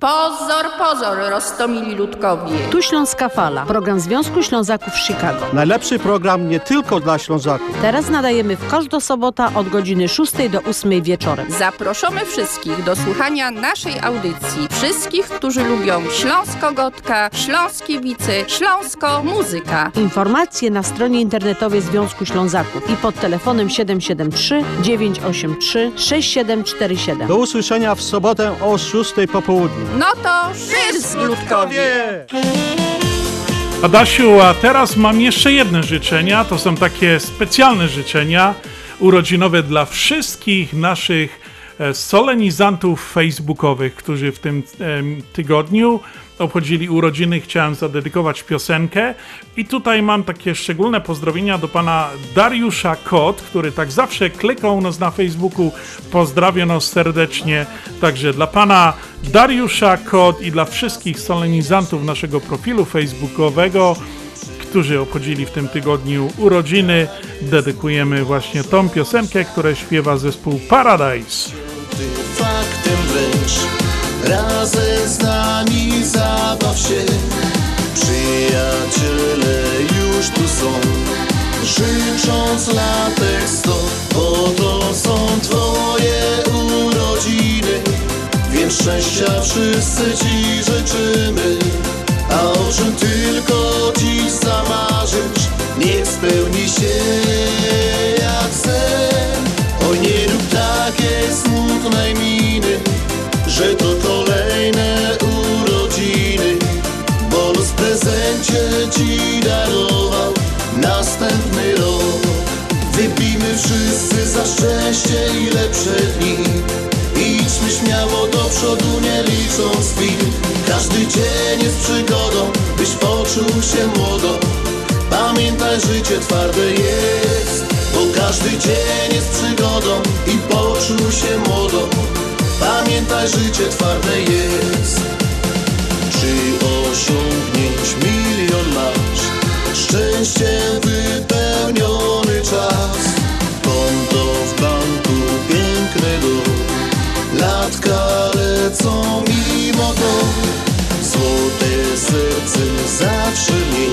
[SPEAKER 16] Pozor, pozor, roztomili ludkowie.
[SPEAKER 17] Tu Śląska Fala, program Związku Ślązaków z Chicago.
[SPEAKER 18] Najlepszy program nie tylko dla Ślązaków.
[SPEAKER 17] Teraz nadajemy w każdą sobota od godziny 6 do 8 wieczorem.
[SPEAKER 16] Zaproszamy wszystkich do słuchania naszej audycji. Wszystkich, którzy lubią Śląsko-Gotka, Śląskiewicy, Śląsko-Muzyka.
[SPEAKER 17] Informacje na stronie internetowej Związku Ślązaków i pod telefonem 773 983 6747.
[SPEAKER 18] Do usłyszenia w sobotę o 6 po południu.
[SPEAKER 16] No to szyz, ludkowie!
[SPEAKER 2] Adasiu, a teraz mam jeszcze jedne życzenia. To są takie specjalne życzenia urodzinowe dla wszystkich naszych e, solenizantów facebookowych, którzy w tym tygodniu obchodzili urodziny. Chciałem zadedykować piosenkę. I tutaj mam takie szczególne pozdrowienia do pana Dariusza Kot, który tak zawsze klikał nas na Facebooku. Pozdrawia nas serdecznie. Także dla pana Dariusza Kot i dla wszystkich solenizantów naszego profilu facebookowego którzy obchodzili w tym tygodniu urodziny, dedykujemy właśnie tą piosenkę, którą śpiewa zespół Paradise.
[SPEAKER 19] Razem z nami zabaw się. Przyjaciele już tu są. Krzycząc latek sto, bo to są twoje urodziny, więc szczęścia wszyscy ci życzymy. A o czym tylko dziś zamarzysz, niech spełni się prezencie ci darował następny rok. Wypijmy wszyscy za szczęście i lepsze dni. Idźmy śmiało do przodu, nie licząc chwil. Każdy dzień jest przygodą, byś poczuł się młodo. Pamiętaj, życie twarde jest, bo każdy dzień jest przygodą i poczuł się młodo. Pamiętaj, życie twarde jest. Czy osiągnięć milion masz? Szczęściem wypełniony czas. Konto w banku, piękny dom. Latka lecą mimo to. Złote serce zawsze miej.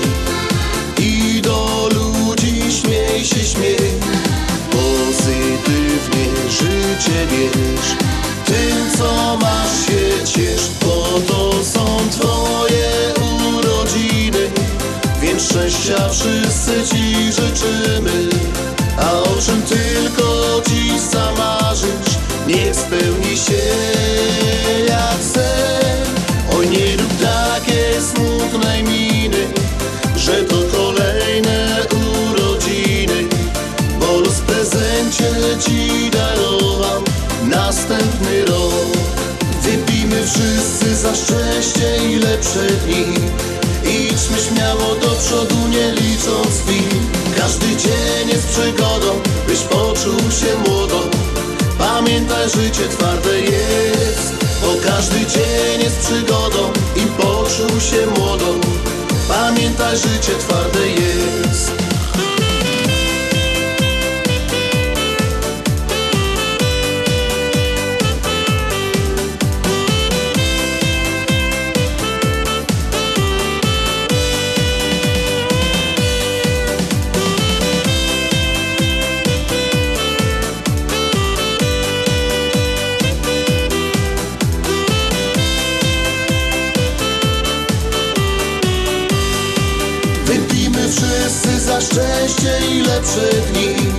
[SPEAKER 19] I do ludzi śmiej się, śmiej. Pozytywnie życie bierz. Tym, co masz się ciesz, są twoje urodziny. Więc szczęścia wszyscy ci życzymy. A o czym tylko dziś zamarzysz, niech spełni się za szczęście i lepsze dni. Idźmy śmiało do przodu, nie licząc chwil. Każdy dzień jest przygodą, byś poczuł się młodo. Pamiętaj, życie twarde jest, bo każdy dzień jest przygodą i poczuł się młodo. Pamiętaj, życie twarde jest. Szczęście i dni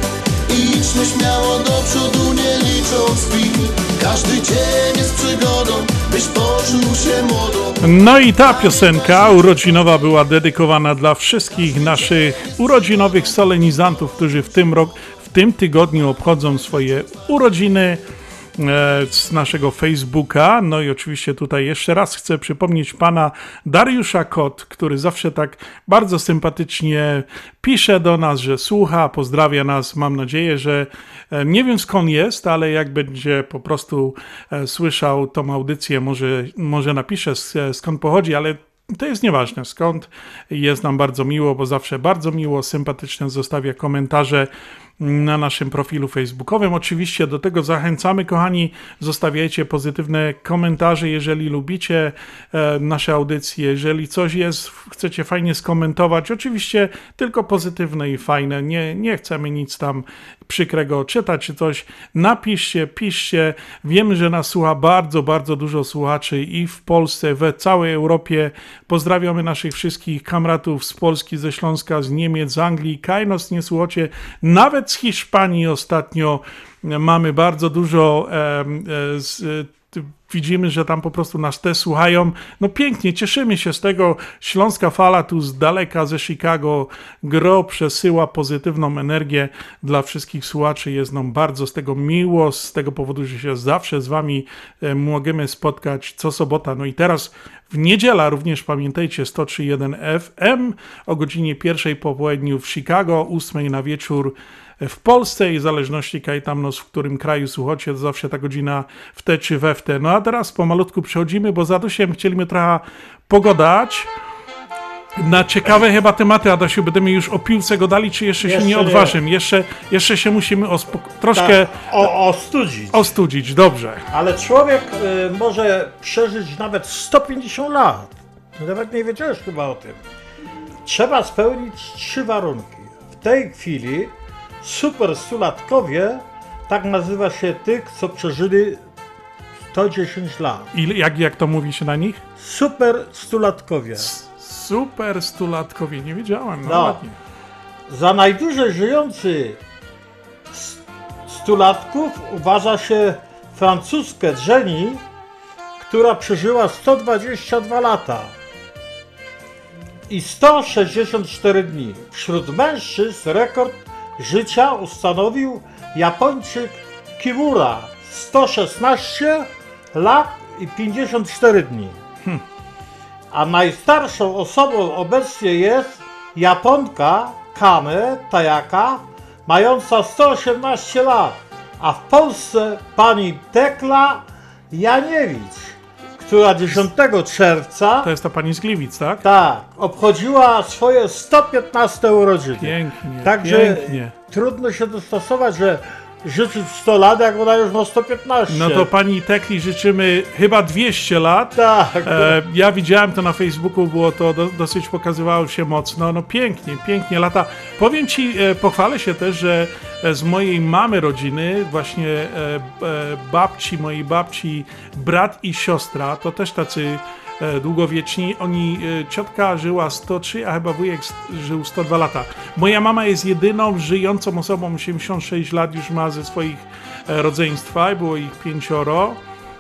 [SPEAKER 19] Idźmy śmiało do przodu, nie licząc chwil Każdy dzień jest przygodą, byś poczuł się młodo.
[SPEAKER 2] No i ta piosenka urodzinowa była dedykowana dla wszystkich naszych urodzinowych solenizantów, którzy w tym rok, w tym tygodniu obchodzą swoje urodziny z naszego Facebooka. No i oczywiście tutaj jeszcze raz chcę przypomnieć pana Dariusza Kot, który zawsze tak bardzo sympatycznie pisze do nas, że słucha, pozdrawia nas. Mam nadzieję, że e, nie wiem skąd jest, ale jak będzie po prostu e, słyszał tą audycję, może, może napisze skąd pochodzi, ale to jest nieważne skąd. Jest nam bardzo miło, bo zawsze bardzo miło, sympatyczne zostawia komentarze na naszym profilu facebookowym. Oczywiście do tego zachęcamy, kochani. Zostawiajcie pozytywne komentarze, jeżeli lubicie e, nasze audycje, jeżeli coś jest, chcecie fajnie skomentować. Oczywiście tylko pozytywne i fajne. Nie, nie chcemy nic tam przykrego czytać czy coś. Napiszcie, piszcie. Wiemy, że nas słucha bardzo, bardzo dużo słuchaczy i w Polsce, we całej Europie. Pozdrawiamy naszych wszystkich kamratów z Polski, ze Śląska, z Niemiec, z Anglii. Kaj nas nie słuchacie. Nawet z Hiszpanii ostatnio mamy bardzo dużo z, widzimy, że tam po prostu nas te słuchają. No pięknie, cieszymy się z tego. Śląska fala tu z daleka ze Chicago gro przesyła pozytywną energię dla wszystkich słuchaczy. Jest nam bardzo z tego miło, z tego powodu, że się zawsze z wami możemy spotkać co sobota. No i teraz w niedziela również pamiętajcie 103.1 FM o godzinie pierwszej po południu w Chicago, 8 na wieczór w Polsce i w zależności kaj tam no, w którym kraju słuchacie, to zawsze ta godzina w te czy we w te. No a teraz pomalutku przechodzimy, bo za dusiem chcieliśmy trochę pogadać na ciekawe chyba tematy, Adasiu, będziemy już o piłce godali, czy jeszcze, się
[SPEAKER 3] Jeszcze
[SPEAKER 2] nie
[SPEAKER 3] nie.
[SPEAKER 2] odważymy? Jeszcze, jeszcze się musimy troszkę
[SPEAKER 3] Tak, o, ostudzić.
[SPEAKER 2] ostudzić, dobrze.
[SPEAKER 3] Ale człowiek y, może przeżyć nawet 150 lat. Nawet nie wiedziałeś chyba o tym. Trzeba spełnić trzy warunki. W tej chwili super stulatkowie, tak nazywa się tych, co przeżyli 110 lat.
[SPEAKER 2] I jak, jak to mówi się na nich?
[SPEAKER 3] Super stulatkowie.
[SPEAKER 2] Super stulatkowie, nie wiedziałem, no,
[SPEAKER 3] No.
[SPEAKER 2] ładnie.
[SPEAKER 3] Za najdłużej żyjący s- stulatków uważa się francuskę Jenny, która przeżyła 122 lata i 164 dni. Wśród mężczyzn rekord życia ustanowił Japończyk Kimura. 116 lat i 54 dni. A najstarszą osobą obecnie jest Japonka Kame Tajaka, mająca 118 lat, a w Polsce pani Tekla Janiewicz, która 10 czerwca
[SPEAKER 2] To jest ta pani z Gliwic, tak?
[SPEAKER 3] tak, obchodziła swoje 115 urodziny.
[SPEAKER 2] Pięknie,
[SPEAKER 3] Także
[SPEAKER 2] pięknie.
[SPEAKER 3] trudno się dostosować, że życzyć 100 lat, jak ona już ma 115.
[SPEAKER 2] No to pani Tekli życzymy chyba 200 lat.
[SPEAKER 3] Tak.
[SPEAKER 2] E, ja widziałem to na Facebooku, było to do, dosyć pokazywało się mocno. No pięknie, pięknie lata. Powiem ci, e, pochwalę się też, że e, z mojej mamy rodziny, właśnie e, e, babci, mojej babci, brat i siostra, to też tacy długowieczni. Oni, e, ciotka żyła 103, a chyba wujek żył 102 lata. Moja mama jest jedyną żyjącą osobą, 86 lat już ma ze swoich e, rodzeństwa, było ich pięcioro.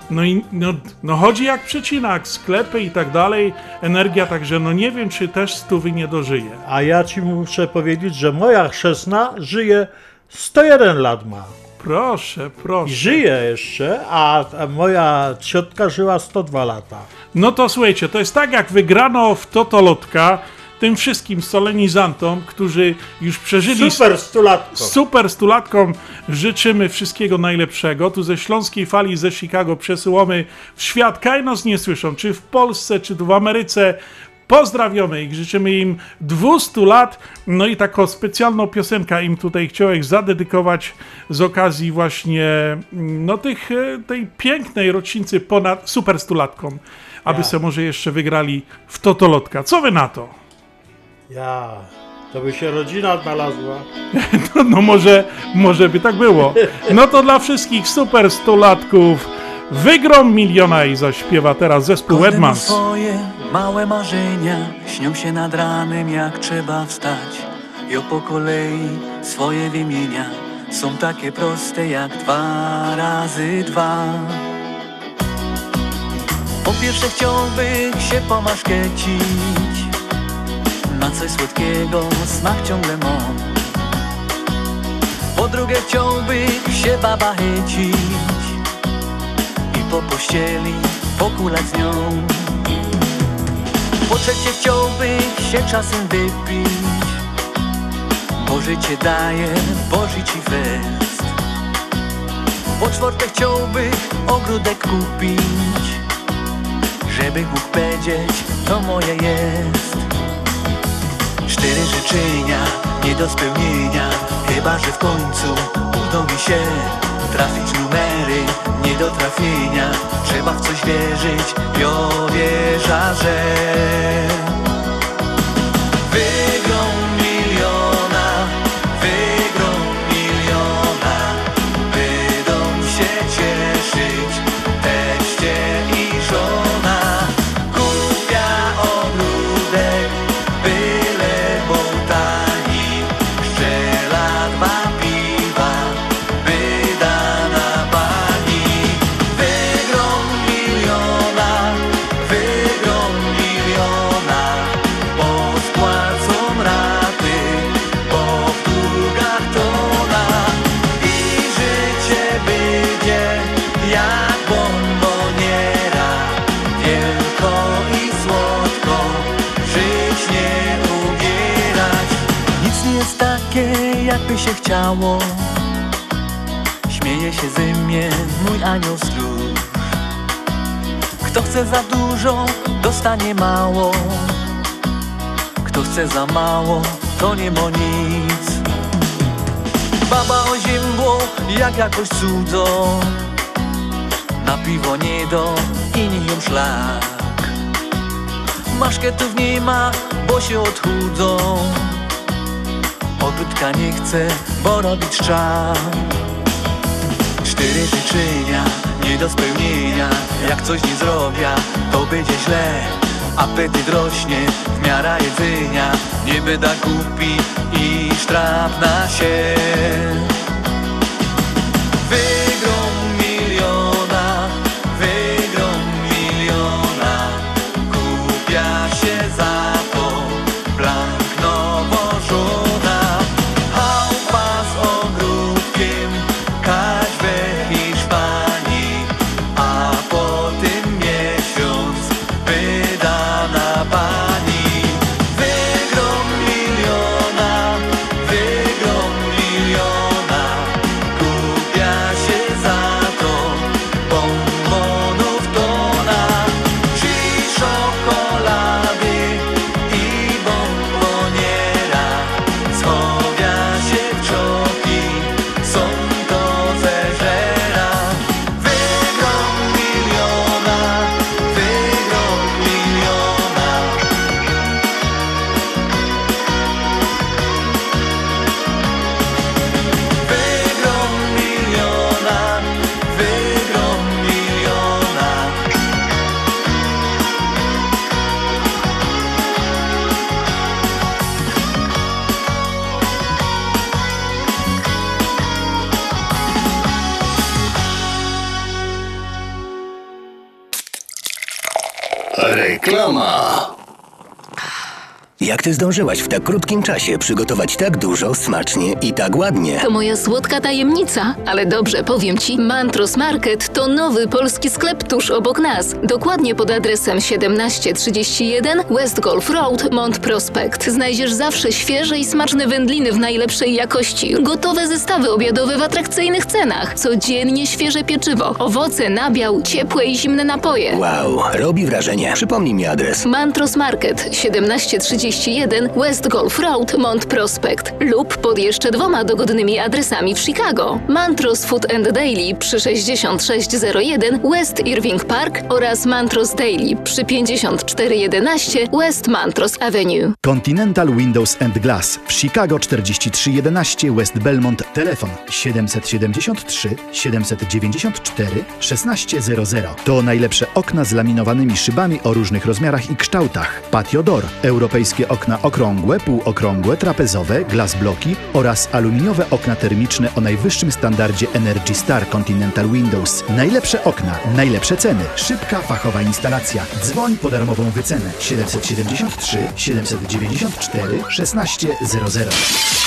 [SPEAKER 2] No i no, no chodzi jak przecinak, sklepy i tak dalej, energia, także no nie wiem, czy też stówy nie dożyje.
[SPEAKER 3] A ja ci muszę powiedzieć, że moja chrzestna żyje 101 lat ma.
[SPEAKER 2] Proszę, proszę.
[SPEAKER 3] I żyje jeszcze, a moja ciotka żyła 102 lata.
[SPEAKER 2] No to słuchajcie, to jest tak jak wygrano w Totolotka tym wszystkim solenizantom, którzy już przeżyli...
[SPEAKER 3] Super stulatkom.
[SPEAKER 2] Super stulatkom życzymy wszystkiego najlepszego. Tu ze Śląskiej Fali, ze Chicago przesyłamy w świat. Kaj nas nie słyszą, czy w Polsce, czy tu w Ameryce. Pozdrawiamy ich, życzymy im 200 lat. No i taką specjalną piosenkę im tutaj chciałem zadedykować z okazji właśnie mm, no tych, e, tej pięknej rocznicy ponad super stulatkom, aby
[SPEAKER 3] Ja.
[SPEAKER 2] se może jeszcze wygrali w Totolotka. Co wy na to?
[SPEAKER 3] Ja, to by się rodzina odnalazła.
[SPEAKER 2] No, no może, może by tak było. No to dla wszystkich super stulatków wygrom miliona i zaśpiewa teraz zespół Edmans.
[SPEAKER 9] swoje małe marzenia Śnią się nad ranem jak trzeba wstać. I o po kolei swoje wymienia Są takie proste jak dwa razy dwa. Po pierwsze chciałby się pomaszkecić Na coś słodkiego smak ciągle mam. Po drugie chciałby się baba chycić I po pościeli pokulać z nią. Po trzecie chciałby się czasem wypić Bo życie daje, bo ci fest Po czwarte chciałby ogródek kupić Żeby mógł powiedzieć, to moje jest. Cztery życzenia, nie do spełnienia Chyba, że w końcu uda mi się Trafić numery, nie do trafienia Trzeba w coś wierzyć, ja wierza, że jakby się chciało. Śmieje się ze mnie mój anioł stróż Kto chce za dużo, dostanie mało. Kto chce za mało, to nie ma nic. Baba oziębło, jak jakoś cudzo Na piwo nie do i nie ją szlak. Maszketów nie ma, bo się odchudzą Matka nie chce, bo robić trzeba Cztery życzenia, nie do spełnienia. Jak coś nie zrobię, to będzie źle. Apetyt rośnie, w miara jedzenia. Nie będę głupi i sztrapna się Wygrom
[SPEAKER 20] ty zdążyłaś w tak krótkim czasie przygotować tak dużo, smacznie i tak ładnie?
[SPEAKER 21] To moja słodka tajemnica, ale dobrze powiem ci, Mantros Market to nowy polski sklep tuż obok nas. Dokładnie pod adresem 1731 West Golf Road, Mont Prospect. Znajdziesz zawsze świeże i smaczne wędliny w najlepszej jakości, gotowe zestawy obiadowe w atrakcyjnych cenach, codziennie świeże pieczywo, owoce, nabiał, ciepłe i zimne napoje.
[SPEAKER 20] Wow, robi wrażenie. Przypomnij mi adres.
[SPEAKER 21] Mantros Market 1731 West Golf Road, Mont Prospect lub pod jeszcze dwoma dogodnymi adresami w Chicago. Mantros Food and Daily przy 6601 West Irving Park oraz Mantros Daily przy 5411 West Mantros Avenue.
[SPEAKER 22] Continental Windows and Glass w Chicago 4311 West Belmont. Telefon 773 794 1600. To najlepsze okna z laminowanymi szybami o różnych rozmiarach i kształtach. Patio Door, europejskie okna okrągłe, półokrągłe, trapezowe, glass bloki oraz aluminiowe okna termiczne o najwyższym standardzie Energy Star Continental Windows. Najlepsze okna, najlepsze ceny, szybka, fachowa instalacja. Dzwoń po darmową wycenę 773 794 1600.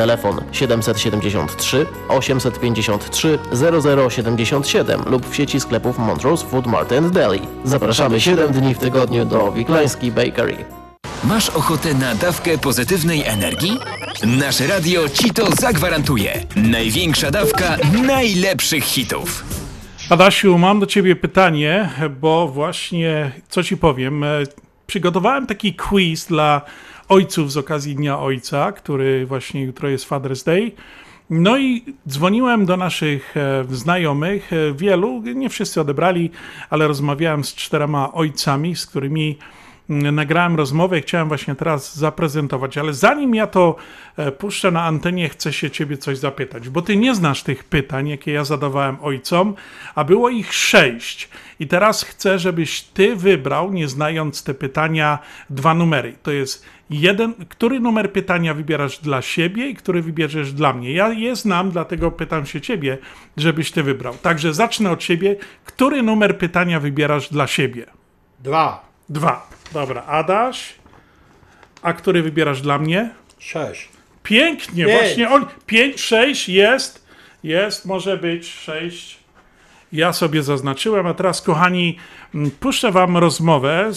[SPEAKER 23] Telefon 773 853 0077 lub w sieci sklepów Montrose Food Mart and Deli. Zapraszamy 7 dni w tygodniu do Wiklański Bakery.
[SPEAKER 14] Masz ochotę na dawkę pozytywnej energii? Nasze radio ci to zagwarantuje. Największa dawka najlepszych hitów.
[SPEAKER 2] Adasiu, mam do ciebie pytanie, bo właśnie, co ci powiem, e, przygotowałem taki quiz dla ojców z okazji Dnia Ojca, który właśnie jutro jest Father's Day. No i dzwoniłem do naszych e, znajomych, e, wielu, nie wszyscy odebrali, ale rozmawiałem z czterema ojcami, z którymi mm, nagrałem rozmowę i chciałem właśnie teraz zaprezentować, ale zanim ja to e, puszczę na antenie, chcę się ciebie coś zapytać, bo ty nie znasz tych pytań, jakie ja zadawałem ojcom, a było ich sześć. I teraz chcę, żebyś ty wybrał, nie znając te pytania, dwa numery. To jest jeden, który numer pytania wybierasz dla siebie i który wybierzesz dla mnie. Ja je znam, dlatego pytam się ciebie, żebyś ty wybrał. Także zacznę od siebie. Który numer pytania wybierasz dla siebie?
[SPEAKER 3] Dwa.
[SPEAKER 2] Dwa. Dobra, Adaś. A który wybierasz dla mnie?
[SPEAKER 3] Sześć.
[SPEAKER 2] Pięknie,
[SPEAKER 3] Pięć.
[SPEAKER 2] właśnie on. Pięć, sześć jest. Jest, może być sześć. Ja sobie zaznaczyłem, a teraz, kochani, m, puszczę Wam rozmowę,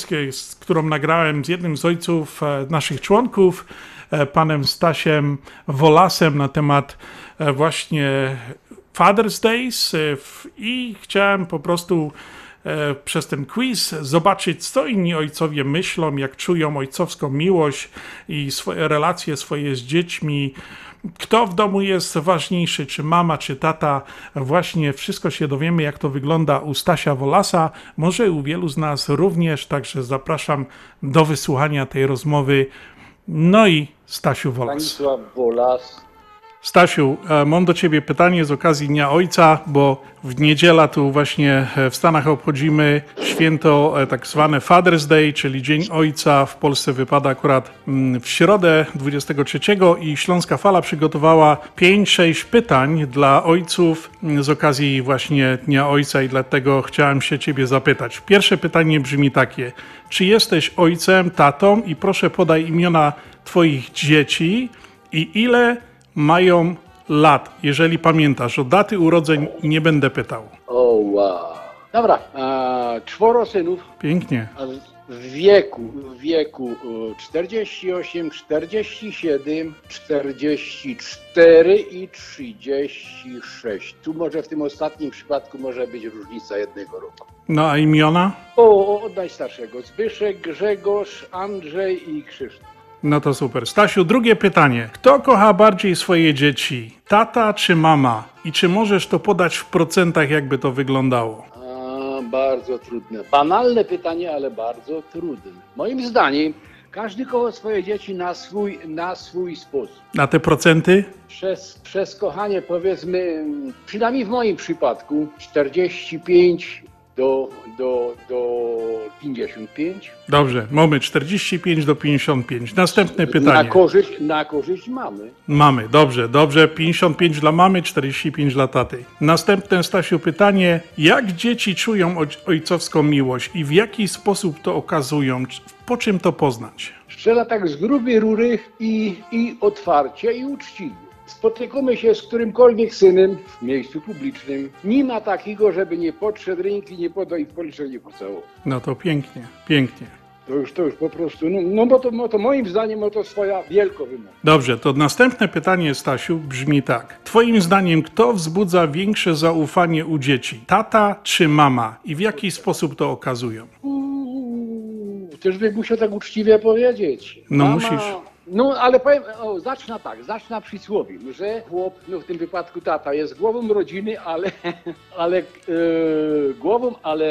[SPEAKER 2] którą nagrałem z jednym z ojców e, naszych członków. e, panem Stasiem Wolasem na temat e, właśnie Father's Days i chciałem po prostu przez ten quiz zobaczyć, co inni ojcowie myślą, jak czują ojcowską miłość i swoje relacje swoje z dziećmi. Kto w domu jest ważniejszy, czy mama, czy tata? Właśnie wszystko się dowiemy, jak to wygląda u Stasia Wolasa, może u wielu z nas również, także zapraszam do wysłuchania tej rozmowy. No i Stasiu Wolas.
[SPEAKER 24] Stanisław Wolas.
[SPEAKER 2] Stasiu, e, mam do Ciebie pytanie z okazji Dnia Ojca, bo w niedziela tu właśnie e, w Stanach obchodzimy święto e, tak zwane Father's Day, czyli Dzień Ojca. W Polsce wypada akurat mm, w środę 23 i Śląska Fala przygotowała 5-6 pytań dla ojców mm, z okazji właśnie Dnia Ojca i dlatego chciałem się Ciebie zapytać. Pierwsze pytanie brzmi takie. Czy jesteś ojcem, tatą i proszę podaj imiona Twoich dzieci i ile mają lat, jeżeli pamiętasz. O daty urodzeń nie będę pytał.
[SPEAKER 24] O wow. Dobra, a, czworo synów
[SPEAKER 2] Pięknie.
[SPEAKER 24] a w wieku, w wieku e, 48, 47, 44 i 36. Tu może w tym ostatnim przypadku może być różnica jednego roku.
[SPEAKER 2] No a imiona?
[SPEAKER 24] O, od najstarszego. Zbyszek, Grzegorz, Andrzej i Krzysztof.
[SPEAKER 2] No to super. Stasiu, drugie pytanie. Kto kocha bardziej swoje dzieci? Tata czy mama? I czy możesz to podać w procentach, jakby to wyglądało?
[SPEAKER 24] A, bardzo trudne. Banalne pytanie, ale bardzo trudne. Moim zdaniem każdy kocha swoje dzieci na swój, na swój sposób.
[SPEAKER 2] Na te procenty?
[SPEAKER 24] Przez, przez kochanie powiedzmy, przynajmniej w moim przypadku 45 do, do, do 55.
[SPEAKER 2] Dobrze, mamy 45 do 55. Następne
[SPEAKER 24] Na
[SPEAKER 2] pytanie.
[SPEAKER 24] korzyść, na korzyść mamy.
[SPEAKER 2] Mamy, dobrze, dobrze. 55 dla mamy, 45 dla taty. Następne, Stasiu, pytanie. Jak dzieci czują oj- ojcowską miłość i w jaki sposób to okazują? Po czym to poznać?
[SPEAKER 24] Strzela tak z grubej rury i, i otwarcie i uczciwie. Spotykamy się z którymkolwiek synem w miejscu publicznym. Nie ma takiego, żeby nie podszedł ręki, nie podał i w policzek nie pocałował.
[SPEAKER 2] No to pięknie, pięknie.
[SPEAKER 24] To już, to już po prostu, no, no bo to, no to moim zdaniem no to swoja wielka wymowa.
[SPEAKER 2] Dobrze, to następne pytanie, Stasiu, brzmi tak. Twoim zdaniem, kto wzbudza większe zaufanie u dzieci? Tata czy mama? I w jaki sposób to okazują?
[SPEAKER 24] Uuu, Też bym musiał tak uczciwie powiedzieć.
[SPEAKER 2] No musisz.
[SPEAKER 24] No ale powiem, o, zacznę tak, zacznę przysłowiem, że chłop, no w tym wypadku tata, jest głową rodziny, ale, ale e, głową, ale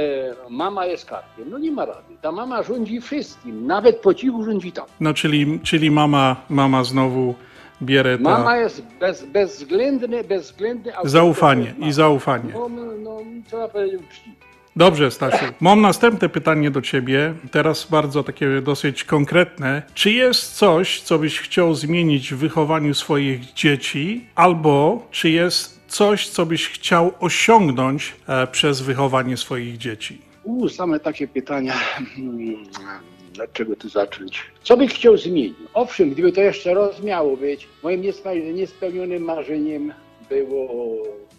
[SPEAKER 24] mama jest karkiem. No nie ma rady. Ta mama rządzi wszystkim, nawet po cichu rządzi tam.
[SPEAKER 2] No, czyli, czyli mama, mama znowu bierze ta...
[SPEAKER 24] Mama jest bez, bezwzględny, bezwzględny.
[SPEAKER 2] Zaufanie i zaufanie.
[SPEAKER 24] No, no, no trzeba powiedzieć uczciwie.
[SPEAKER 2] Dobrze, Stasiu. Mam następne pytanie do ciebie, teraz bardzo takie dosyć konkretne. Czy jest coś, co byś chciał zmienić w wychowaniu swoich dzieci, albo czy jest coś, co byś chciał osiągnąć e, przez wychowanie swoich dzieci?
[SPEAKER 24] U, same takie pytania. Hmm, Dlaczego tu zacząć? Co bych chciał zmienić? Owszem, gdyby to jeszcze raz miało być, moim niespe- niespełnionym marzeniem było.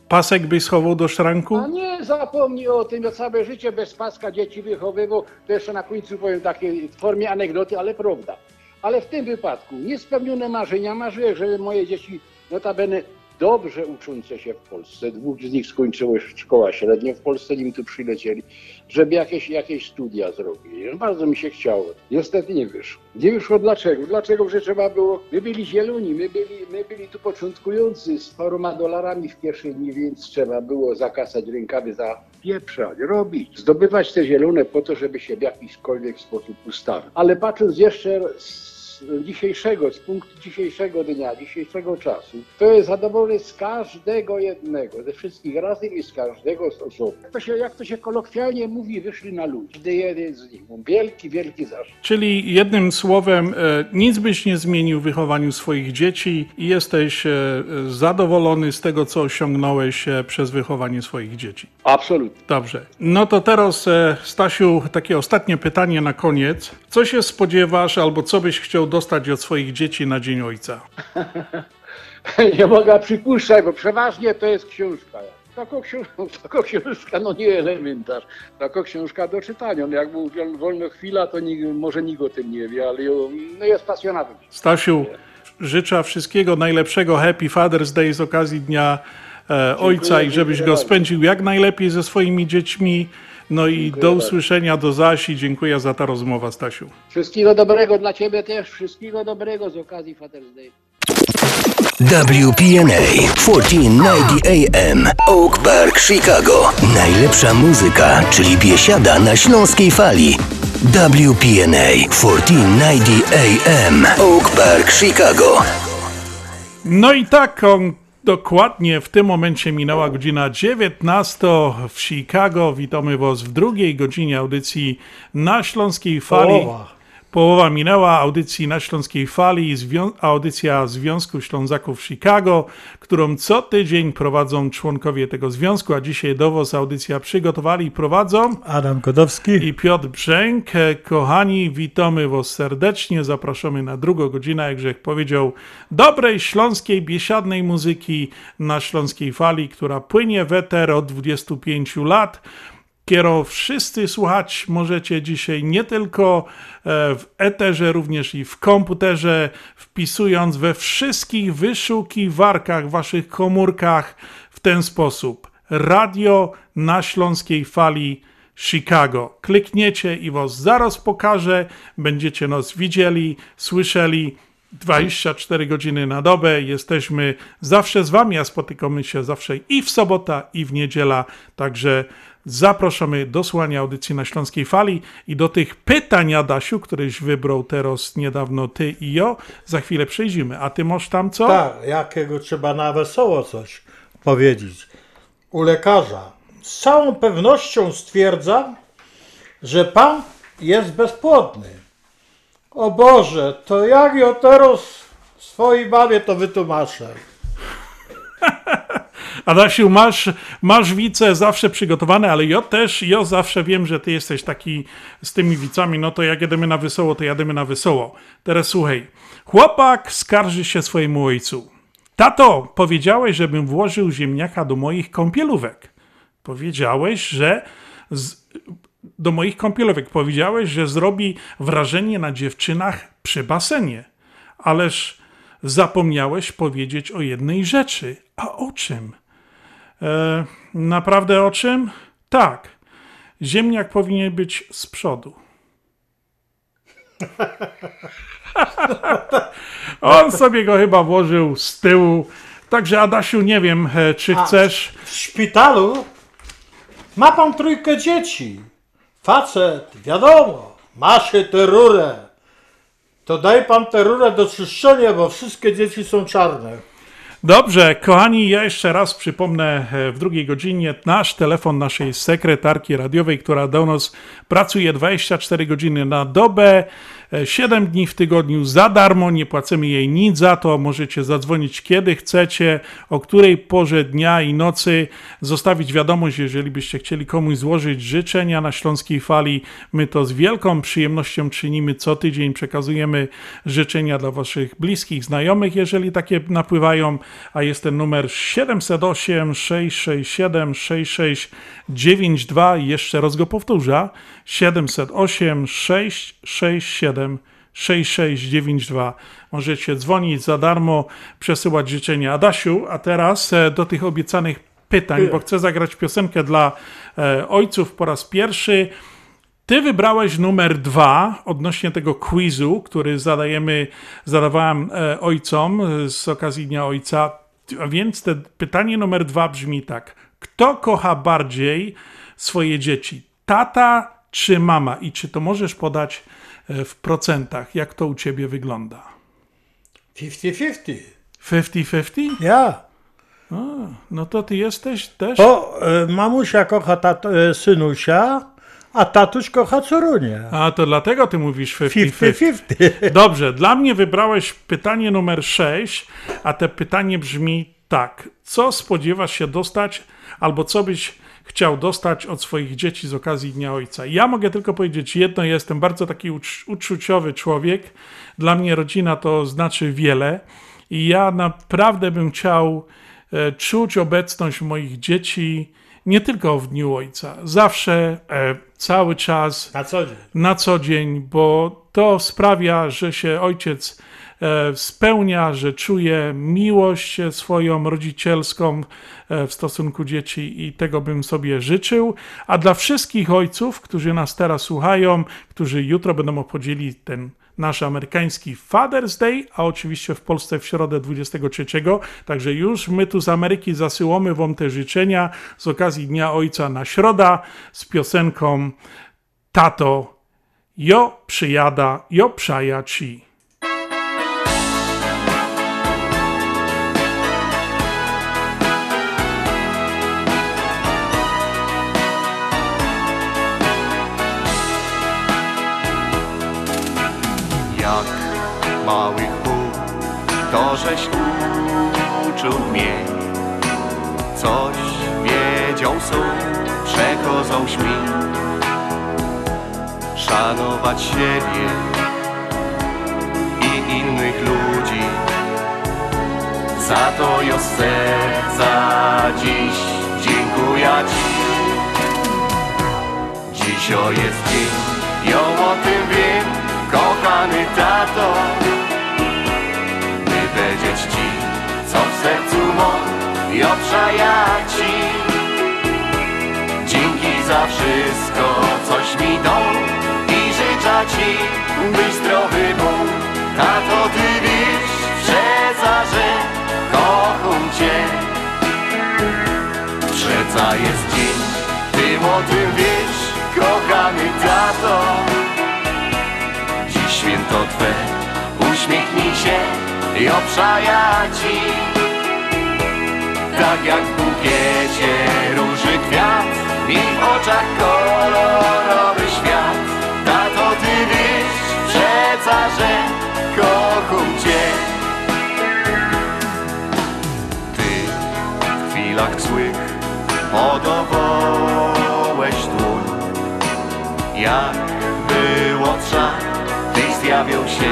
[SPEAKER 2] Pasek byś schował do szranku?
[SPEAKER 24] A nie zapomnij o tym, ja całe życie bez paska dzieci wychowywał. To jeszcze na końcu powiem takie w formie anegdoty, ale prawda. Ale w tym wypadku niespełnione marzenia. Marzyłem, żeby moje dzieci, notabene dobrze uczące się w Polsce, dwóch z nich skończyło szkoła średnia w Polsce, nim tu przylecieli, żeby jakieś, jakieś studia zrobili. No, bardzo mi się chciało. Niestety nie wyszło. Nie wyszło dlaczego? Dlaczego, że trzeba było, my byli zieloni, my byli, my byli tu początkujący z paroma dolarami w kieszeni, więc trzeba było zakasać rękawy, zapieprzać, robić, zdobywać te zielone po to, żeby się w jakiśkolwiek sposób ustawić. Ale patrząc jeszcze z dzisiejszego, z punktu dzisiejszego dnia, dzisiejszego czasu, to jest zadowolony z każdego jednego, ze wszystkich razem i z każdego z osobna. Jak to się, jak to się kolokwialnie mówi, wyszli na ludzi. Gdy jeden z nich, wielki, wielki zaszczyt.
[SPEAKER 2] Czyli jednym słowem, e, nic byś nie zmienił w wychowaniu swoich dzieci i jesteś e, zadowolony z tego, co osiągnąłeś e, przez wychowanie swoich dzieci.
[SPEAKER 24] Absolutnie.
[SPEAKER 2] Dobrze. No to teraz, Stasiu, takie ostatnie pytanie na koniec. Co się spodziewasz albo co byś chciał dostać od swoich dzieci na Dzień Ojca?
[SPEAKER 24] Nie mogę przypuszczać, bo przeważnie to jest książka. Taka książka, taka książka, no nie elementarz, taka książka do czytania. No jak mu wolno chwila, to nikt, może nikt o tym nie wie, ale no jest pasjonatem.
[SPEAKER 2] Stasiu, życzę wszystkiego najlepszego Happy Father's Day z okazji Dnia e, Ojca i żebyś go spędził jak najlepiej ze swoimi dziećmi. No i do
[SPEAKER 24] bardzo.
[SPEAKER 2] usłyszenia, do zaś i dziękuję za ta rozmowa, Stasiu.
[SPEAKER 24] Wszystkiego dobrego dla Ciebie też, wszystkiego dobrego z okazji Father's Day.
[SPEAKER 20] WPNA 1490 AM Oak Park, Chicago. Najlepsza muzyka, czyli biesiada na śląskiej fali. WPNA 1490 AM Oak Park, Chicago.
[SPEAKER 2] No i tak, on, dokładnie w tym momencie minęła godzina 19 w Chicago. Witamy Was w drugiej godzinie audycji na Śląskiej Fali.
[SPEAKER 3] Połowa.
[SPEAKER 2] Połowa minęła audycji na Śląskiej Fali, zwią- audycja Związku Ślązaków Chicago, którą co tydzień prowadzą członkowie tego związku, a dzisiaj do Was audycja przygotowali i prowadzą
[SPEAKER 3] Adam Godowski
[SPEAKER 2] i Piotr Brzęk. Kochani, witamy Was serdecznie, zapraszamy na drugą godzinę, jak Grzech powiedział, dobrej śląskiej, biesiadnej muzyki na Śląskiej Fali, która płynie w eter od 25 lat. Kiero wszyscy słuchać możecie dzisiaj nie tylko e, w eterze, również i w komputerze, wpisując we wszystkich wyszukiwarkach, waszych komórkach w ten sposób. Radio na Śląskiej Fali Chicago. Klikniecie i was zaraz pokażę. Będziecie nas widzieli, słyszeli. 24 godziny na dobę. Jesteśmy zawsze z Wami, a spotykamy się zawsze i w sobota, i w niedziela. Także zapraszamy do słuchania audycji na Śląskiej Fali i do tych pytań, Adasiu, któreś wybrał teraz niedawno Ty i ja. Za chwilę przejdziemy. A Ty masz tam co?
[SPEAKER 3] Tak, jakiego trzeba na wesoło coś powiedzieć. U lekarza z całą pewnością stwierdzam, że pan jest bezpłodny. O Boże, to jak ja teraz swojej mamie to wytłumaczę.
[SPEAKER 2] Adasiu, masz, masz wice zawsze przygotowane, ale ja też, ja zawsze wiem, że ty jesteś taki z tymi wicami, no to jak jedziemy na wesoło, to jademy na wesoło. Teraz słuchaj, chłopak skarży się swojemu ojcu. Tato, powiedziałeś, żebym włożył ziemniaka do moich kąpielówek. Powiedziałeś, że z, do moich kąpielówek. Powiedziałeś, że zrobi wrażenie na dziewczynach przy basenie. Ależ zapomniałeś powiedzieć o jednej rzeczy. A o czym? E, naprawdę o czym? Tak. Ziemniak powinien być z przodu. On sobie go chyba włożył z tyłu. Także Adasiu, nie wiem, e, czy
[SPEAKER 3] A,
[SPEAKER 2] chcesz.
[SPEAKER 3] W szpitalu ma pan trójkę dzieci. Facet, wiadomo, maszy tę rurę. To daj pan tę rurę do czyszczenia, bo wszystkie dzieci są czarne.
[SPEAKER 2] Dobrze, kochani, ja jeszcze raz przypomnę e, w drugiej godzinie nasz telefon naszej sekretarki radiowej, która do nas pracuje 24 godziny na dobę, 7 dni w tygodniu za darmo, nie płacimy jej nic za to. Możecie zadzwonić kiedy chcecie, o której porze dnia i nocy, zostawić wiadomość, jeżeli byście chcieli komuś złożyć życzenia na Śląskiej Fali. My to z wielką przyjemnością czynimy co tydzień, przekazujemy życzenia dla waszych bliskich, znajomych, jeżeli takie napływają, a jest ten numer 708 667 6692. Jeszcze raz go powtórzę. 708 667 6692. Możecie dzwonić za darmo, przesyłać życzenia. Adasiu, a teraz e, do tych obiecanych pytań, bo chcę zagrać piosenkę dla e, ojców po raz pierwszy. Ty wybrałeś numer dwa odnośnie tego quizu, który zadajemy, zadawałem e, ojcom z okazji Dnia Ojca. A więc te pytanie numer dwa brzmi tak. Kto kocha bardziej swoje dzieci? Tata czy mama? I czy to możesz podać w procentach? Jak to u ciebie wygląda?
[SPEAKER 3] 50-50.
[SPEAKER 2] 50-50?
[SPEAKER 3] Ja.
[SPEAKER 2] A, no to ty jesteś też...
[SPEAKER 3] Bo e, mamusia kocha tat, e, synusia, a tatuś kocha córunię.
[SPEAKER 2] A to dlatego ty mówisz 50-50.
[SPEAKER 3] 50-50.
[SPEAKER 2] Dobrze, dla mnie wybrałeś pytanie numer 6, a te pytanie brzmi tak. Co spodziewasz się dostać, albo co byś chciał dostać od swoich dzieci z okazji Dnia Ojca? Ja mogę tylko powiedzieć jedno, jestem bardzo taki ucz- uczuciowy człowiek. Dla mnie rodzina to znaczy wiele i ja naprawdę bym chciał e, czuć obecność moich dzieci nie tylko w Dniu Ojca, zawsze, e, cały czas,
[SPEAKER 3] Na co dzień.
[SPEAKER 2] na co dzień, bo to sprawia, że się ojciec spełnia, że czuje miłość swoją rodzicielską e, w stosunku dzieci i tego bym sobie życzył. A dla wszystkich ojców, którzy nas teraz słuchają, którzy jutro będą obchodzili ten nasz amerykański Father's Day, a oczywiście w Polsce w środę 23. Także już my tu z Ameryki zasyłamy Wam te życzenia z okazji Dnia Ojca na środa z piosenką Tato, jo przyjada, jo przaja
[SPEAKER 4] żeś uczył mnie. Coś wiedział są, przechodzą śmi. Szanować siebie i innych ludzi. Za to jo z serca dziś dziękuję Ci. Dziś o jest dzień, ją o tym wiem kochany tato sercu mam i obszaja ci. Dzięki za wszystko, coś mi dał I życzę ci, byś zdrowy był Tato, ty wiesz, przeca, że kocham cię. Przeca jest dzień, ty o tym wiesz, kochany tato. Dziś święto Twe, uśmiechnij się i obszaja Ci. Tak jak w bukiecie róży kwiat, miej w oczach kolorowy świat. Tato, Ty wiesz, przeca, że kocham Cię. Ty w chwilach złych podowołeś dłoń, jak było trzeba Tyś zjawił się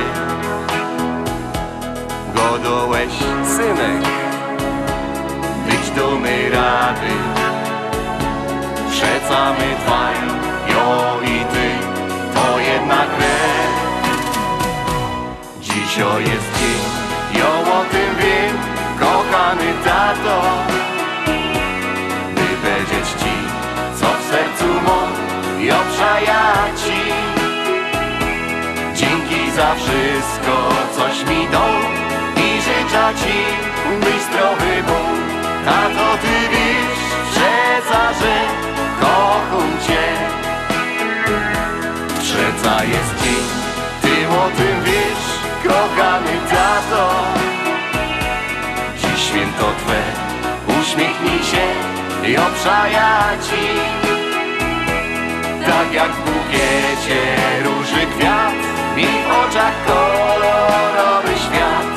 [SPEAKER 4] Godołeś, synek Dumy rady. Przecamy dwaj Jo i ty To jedna krew. Dziś o jest dzień Jo o tym wiem Kochany tato. By powiedzieć ci Co w sercu mam I obszaja ci. Dzięki za wszystko, coś mi dał I życzę ci, byś zdrowy był Tato, ty wiesz, przeca, że kocham cię. Przeca jest dzień, ty o tym wiesz Kochany tato. Dziś święto Twe, uśmiechnij się I obszaja ci Tak jak w bukiecie róży kwiat Miej w oczach kolorowy świat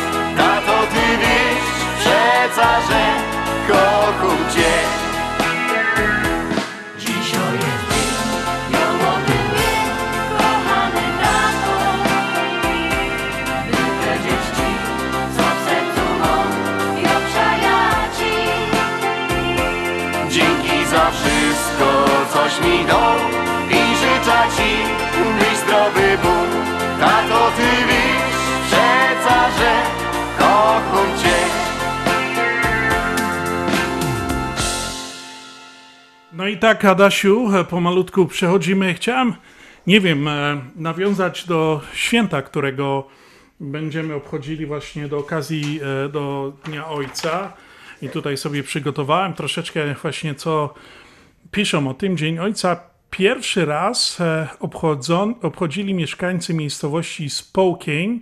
[SPEAKER 2] No i tak, Adasiu, pomalutku przechodzimy. Chciałem, nie wiem, e, nawiązać do święta, którego będziemy obchodzili właśnie do okazji e, do Dnia Ojca. I tutaj sobie przygotowałem troszeczkę właśnie, co piszą o tym. Dzień Ojca pierwszy raz e, obchodzili mieszkańcy miejscowości Spokane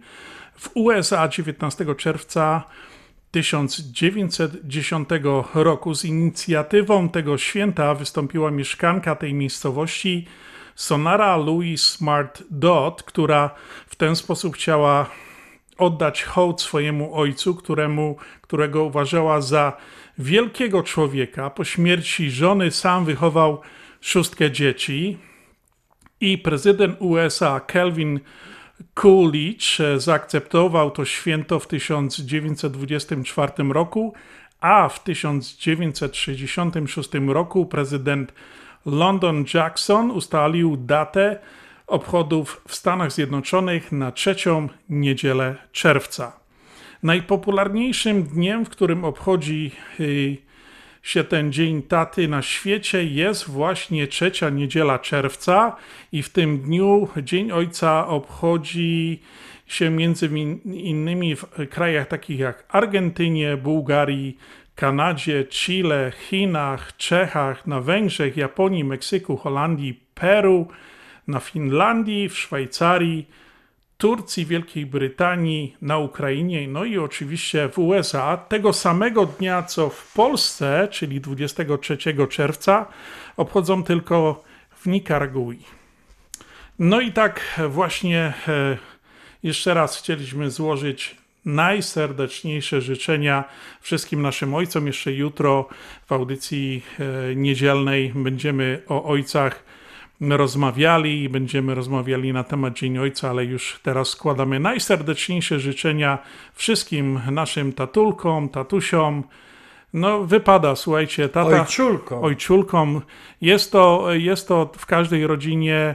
[SPEAKER 2] w USA 19 czerwca 1910 roku. Z inicjatywą tego święta wystąpiła mieszkanka tej miejscowości Sonara Louise Smart Dodd, która w ten sposób chciała oddać hołd swojemu ojcu, któremu, którego uważała za wielkiego człowieka. Po śmierci żony sam wychował szóstkę dzieci i prezydent USA Calvin Coolidge zaakceptował to święto w 1924 roku, a w 1966 roku prezydent London Jackson ustalił datę obchodów w Stanach Zjednoczonych na trzecią niedzielę czerwca. Najpopularniejszym dniem, w którym obchodzi y, się ten Dzień Taty na świecie jest właśnie trzecia niedziela czerwca i w tym dniu Dzień Ojca obchodzi się między in- innymi w krajach takich jak Argentynie, Bułgarii, Kanadzie, Chile, Chinach, Czechach, na Węgrzech, Japonii, Meksyku, Holandii, Peru, na Finlandii, w Szwajcarii, Turcji, Wielkiej Brytanii, na Ukrainie, no i oczywiście w USA, tego samego dnia co w Polsce, czyli 23 czerwca, obchodzą tylko w Nikaragui. No i tak właśnie e, jeszcze raz chcieliśmy złożyć najserdeczniejsze życzenia wszystkim naszym ojcom. Jeszcze jutro w audycji e, niedzielnej będziemy o ojcach rozmawiali i będziemy rozmawiali na temat Dzień Ojca, ale już teraz składamy najserdeczniejsze życzenia wszystkim naszym tatulkom, tatusiom. No wypada, słuchajcie, tata...
[SPEAKER 3] Ojczulkom.
[SPEAKER 2] Ojczulkom. Jest to, jest to w każdej rodzinie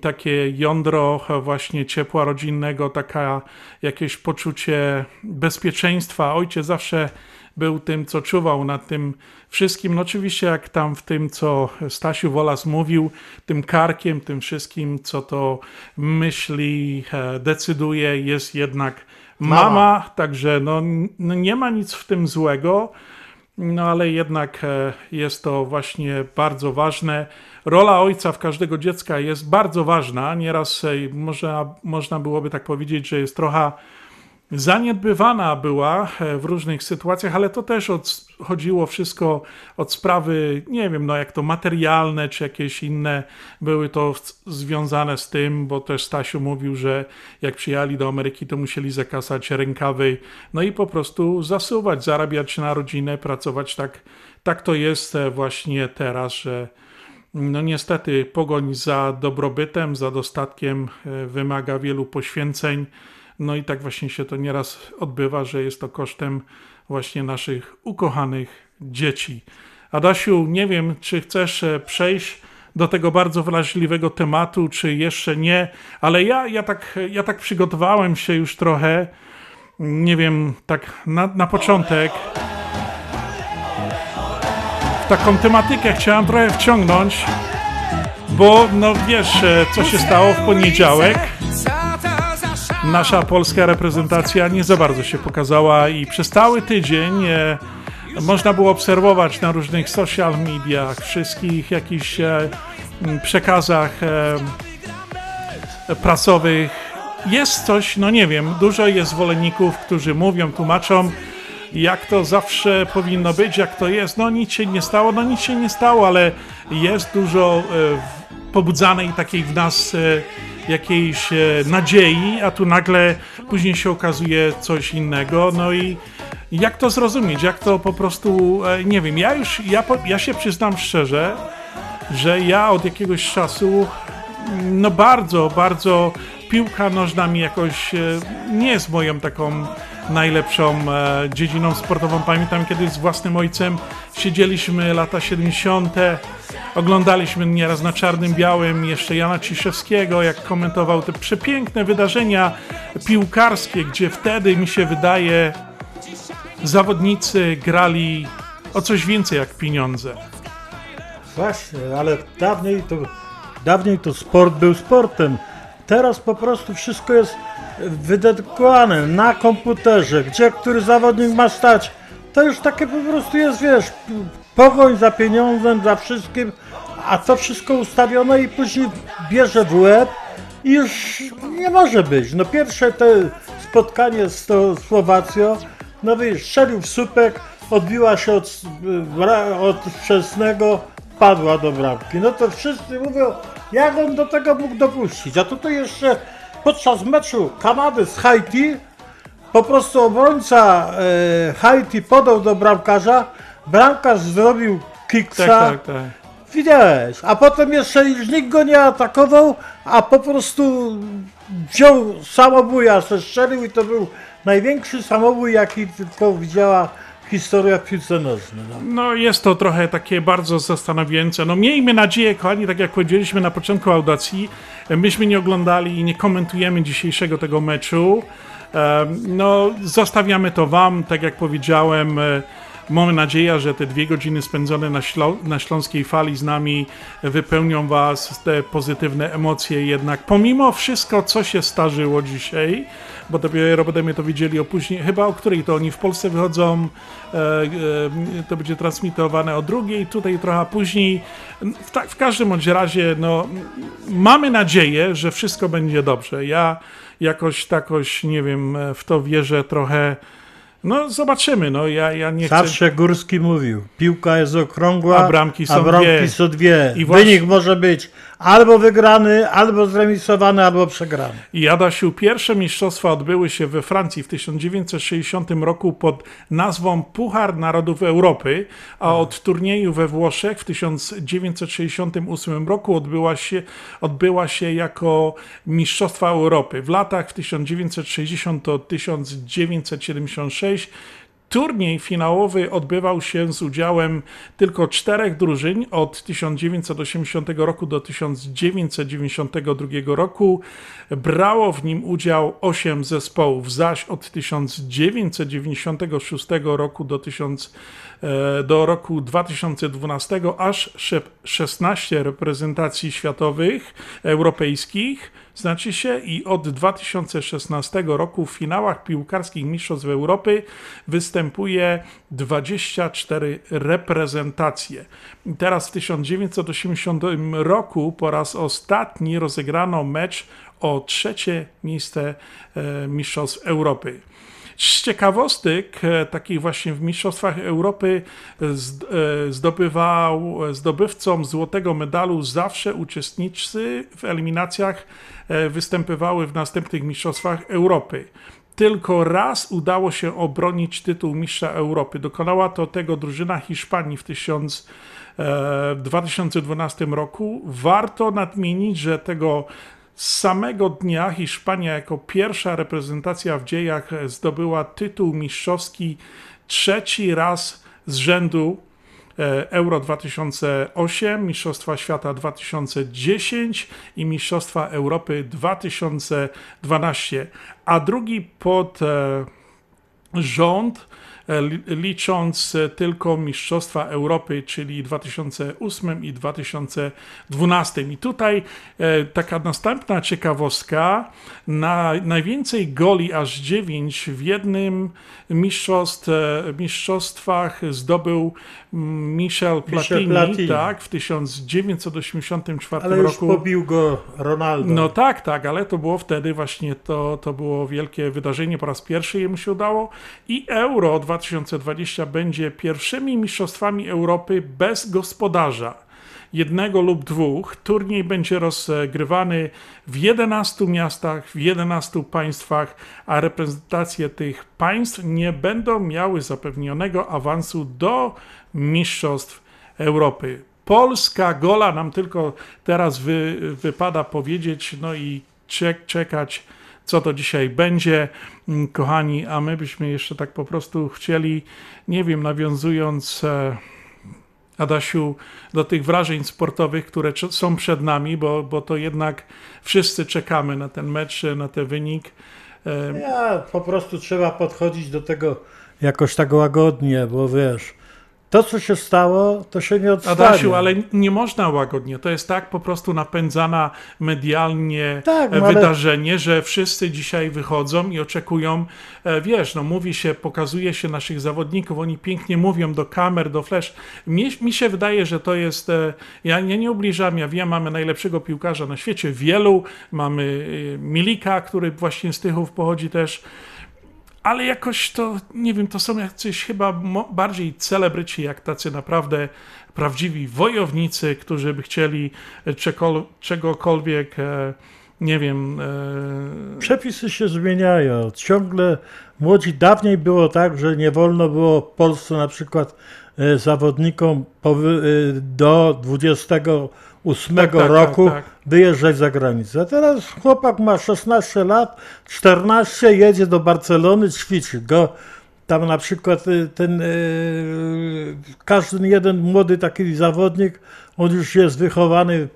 [SPEAKER 2] takie jądro właśnie ciepła rodzinnego, taka jakieś poczucie bezpieczeństwa. Ojciec zawsze był tym, co czuwał nad tym wszystkim. No oczywiście jak tam w tym, co Stasiu Wolas mówił, tym karkiem, tym wszystkim, co to myśli, e, decyduje, jest jednak mama,
[SPEAKER 3] Mama.
[SPEAKER 2] także no, nie ma nic w tym złego. No ale jednak e, jest to właśnie bardzo ważne. Rola ojca w każdego dziecka jest bardzo ważna. Nieraz e, można, można byłoby tak powiedzieć, że jest trochę zaniedbywana była e, w różnych sytuacjach, ale to też od, chodziło wszystko od sprawy, nie wiem, no jak to materialne, czy jakieś inne były to związane z tym, bo też Stasiu mówił, że jak przyjechali do Ameryki, to musieli zakasać rękawy, no i po prostu zasuwać, zarabiać na rodzinę, pracować tak, tak to jest e, właśnie teraz, że no niestety pogoń za dobrobytem, za dostatkiem e, wymaga wielu poświęceń. No i tak właśnie się to nieraz odbywa, że jest to kosztem właśnie naszych ukochanych dzieci. Adasiu, nie wiem, czy chcesz e, przejść do tego bardzo wrażliwego tematu, czy jeszcze nie, ale ja, ja, tak, ja tak przygotowałem się już trochę, nie wiem, tak na, na początek. W taką tematykę chciałem trochę wciągnąć, bo no wiesz, e, co się stało w poniedziałek nasza polska reprezentacja nie za bardzo się pokazała i przez cały tydzień e, można było obserwować na różnych social mediach, wszystkich jakichś e, przekazach e, prasowych. Jest coś, no nie wiem, dużo jest zwolenników, którzy mówią, tłumaczą, jak to zawsze powinno być, jak to jest. No nic się nie stało, no nic się nie stało, ale jest dużo e, pobudzanej takiej w nas e, jakiejś e, nadziei, a tu nagle później się okazuje coś innego. No i jak to zrozumieć? Jak to po prostu, e, nie wiem, ja już, ja, ja się przyznam szczerze, że ja od jakiegoś czasu, no bardzo, bardzo piłka nożna mi jakoś e, nie jest moją taką najlepszą e, dziedziną sportową. Pamiętam kiedyś z własnym ojcem siedzieliśmy lata 70. Oglądaliśmy nieraz na czarnym białym jeszcze Jana Ciszewskiego, jak komentował te przepiękne wydarzenia piłkarskie, gdzie wtedy mi się wydaje zawodnicy grali o coś więcej jak pieniądze.
[SPEAKER 3] Właśnie, ale dawniej to, dawniej to sport był sportem. Teraz po prostu wszystko jest wydedukowane na komputerze, gdzie który zawodnik ma stać. To już takie po prostu jest, wiesz, pogoń za pieniądzem, za wszystkim, a to wszystko ustawione i później bierze w łeb i już nie może być. No pierwsze te spotkanie z Słowacją, no wiesz, strzelił w słupek, odbiła się od, od wczesnego, padła do bramki. No to wszyscy mówią, jak on do tego mógł dopuścić. A tutaj jeszcze podczas meczu Kanady z Haiti po prostu obrońca e, Haiti podał do bramkarza, bramkarz zrobił kiksa.
[SPEAKER 2] Tak, tak, tak.
[SPEAKER 3] Widziałeś, a potem jeszcze już nikt go nie atakował, a po prostu wziął samobuja, strzelił i to był największy samobój, jaki tylko widziała historia piłce nożnej. No.
[SPEAKER 2] No jest to trochę takie bardzo zastanawiające. No miejmy nadzieję, kochani, tak jak powiedzieliśmy na początku audacji, myśmy nie oglądali i nie komentujemy dzisiejszego tego meczu. No zostawiamy to wam, tak jak powiedziałem. e, Mamy nadzieję, że te dwie godziny spędzone na, Ślą- na Śląskiej Fali z nami wypełnią Was te pozytywne emocje jednak. Pomimo wszystko, co się zdarzyło dzisiaj, bo dopiero będziemy to widzieli o później, chyba o której to oni w Polsce wychodzą, e, e, to będzie transmitowane o drugiej, tutaj trochę później. W, ta, w każdym bądź razie, no, mamy nadzieję, że wszystko będzie dobrze. Ja jakoś takoś, nie wiem, w to wierzę trochę. No zobaczymy, no ja, ja nie chcę...
[SPEAKER 3] Zawsze Górski mówił, piłka jest okrągła,
[SPEAKER 2] A bramki są
[SPEAKER 3] a bramki
[SPEAKER 2] dwie.
[SPEAKER 3] są dwie.
[SPEAKER 2] I właśnie-
[SPEAKER 3] Wynik może być albo wygrany, albo zremisowany, albo przegrany.
[SPEAKER 2] I Adasiu, pierwsze mistrzostwa odbyły się we Francji w 1960 roku pod nazwą Puchar Narodów Europy, a od turnieju we Włoszech w 1968 roku odbyła się, odbyła się jako Mistrzostwa Europy. W latach w 1960 do 1976 Turniej finałowy odbywał się z udziałem tylko czterech drużyn od 1980 roku do 1992 roku. Brało w nim udział osiem zespołów, zaś od 1996 roku do, 1000, e, do roku 2012 aż sze- 16 reprezentacji światowych, europejskich, znaczy się, i od 2016 roku w finałach piłkarskich Mistrzostw Europy występuje 24 reprezentacje. Teraz w 1980 roku po raz ostatni rozegrano mecz o trzecie miejsce e, Mistrzostw Europy. Z ciekawostek, e, takich właśnie w Mistrzostwach Europy zd- e, zdobywał, zdobywcą złotego medalu zawsze uczestnicy w eliminacjach e, występowały w następnych Mistrzostwach Europy. Tylko raz udało się obronić tytuł mistrza Europy. Dokonała to tego drużyna Hiszpanii w 1000 e, w 2012 roku. Warto nadmienić, że tego samego dnia Hiszpania jako pierwsza reprezentacja w dziejach zdobyła tytuł mistrzowski trzeci raz z rzędu e, Euro 2008, Mistrzostwa Świata 2010 i Mistrzostwa Europy 2012, a drugi pod e, rząd, licząc e, tylko Mistrzostwa Europy, czyli 2008 i 2012. I tutaj e, taka następna ciekawostka, na, najwięcej goli, aż 9 w jednym mistrzostw, e, mistrzostwach zdobył mm, Michel Platini,
[SPEAKER 3] Platini.
[SPEAKER 2] tak, w 1984
[SPEAKER 3] Ale już
[SPEAKER 2] roku.
[SPEAKER 3] pobił go Ronaldo.
[SPEAKER 2] No tak, tak, ale to było wtedy właśnie to, to było wielkie wydarzenie, po raz pierwszy jemu się udało i Euro 2020 będzie pierwszymi mistrzostwami Europy bez gospodarza. Jednego lub dwóch. Turniej będzie rozgrywany w 11 miastach, w 11 państwach, a reprezentacje tych państw nie będą miały zapewnionego awansu do Mistrzostw Europy. Polska gola nam tylko teraz wy, wypada powiedzieć, no i czek, czekać, co to dzisiaj będzie, Mm, kochani, a my byśmy jeszcze tak po prostu chcieli, nie wiem, nawiązując. E, Adasiu, do tych wrażeń sportowych, które są przed nami, bo, bo to jednak wszyscy czekamy na ten mecz, na ten wynik. E,
[SPEAKER 3] Ja po prostu trzeba podchodzić do tego jakoś tak łagodnie, bo wiesz, to co się stało, to się nie odstanie.
[SPEAKER 2] Adasiu, ale nie można łagodnie. To jest tak po prostu napędzana medialnie
[SPEAKER 3] Tak,
[SPEAKER 2] e,
[SPEAKER 3] no ale-
[SPEAKER 2] wydarzenie, że wszyscy dzisiaj wychodzą i oczekują, e, wiesz, no mówi się, pokazuje się naszych zawodników, oni pięknie mówią do kamer, do flash. Mi, mi się wydaje, że to jest, e, ja, ja nie ubliżam, ja wiem, mamy najlepszego piłkarza na świecie, wielu, mamy Milika, który właśnie z Tychów pochodzi też, ale jakoś to, nie wiem, to są jacyś chyba bardziej celebryci, jak tacy naprawdę prawdziwi wojownicy, którzy by chcieli e, czegokolwiek, e, nie wiem. E,
[SPEAKER 3] Przepisy się zmieniają. Ciągle młodzi. Dawniej było tak, że nie wolno było w Polsce na przykład e, zawodnikom e, do 28
[SPEAKER 2] Tak, tak,
[SPEAKER 3] roku
[SPEAKER 2] tak, tak.
[SPEAKER 3] wyjeżdżać za granicę. A teraz chłopak ma 16 lat, 14, jedzie do Barcelony, ćwiczy go. tam na przykład y, ten każdy jeden młody taki zawodnik, on już jest wychowany.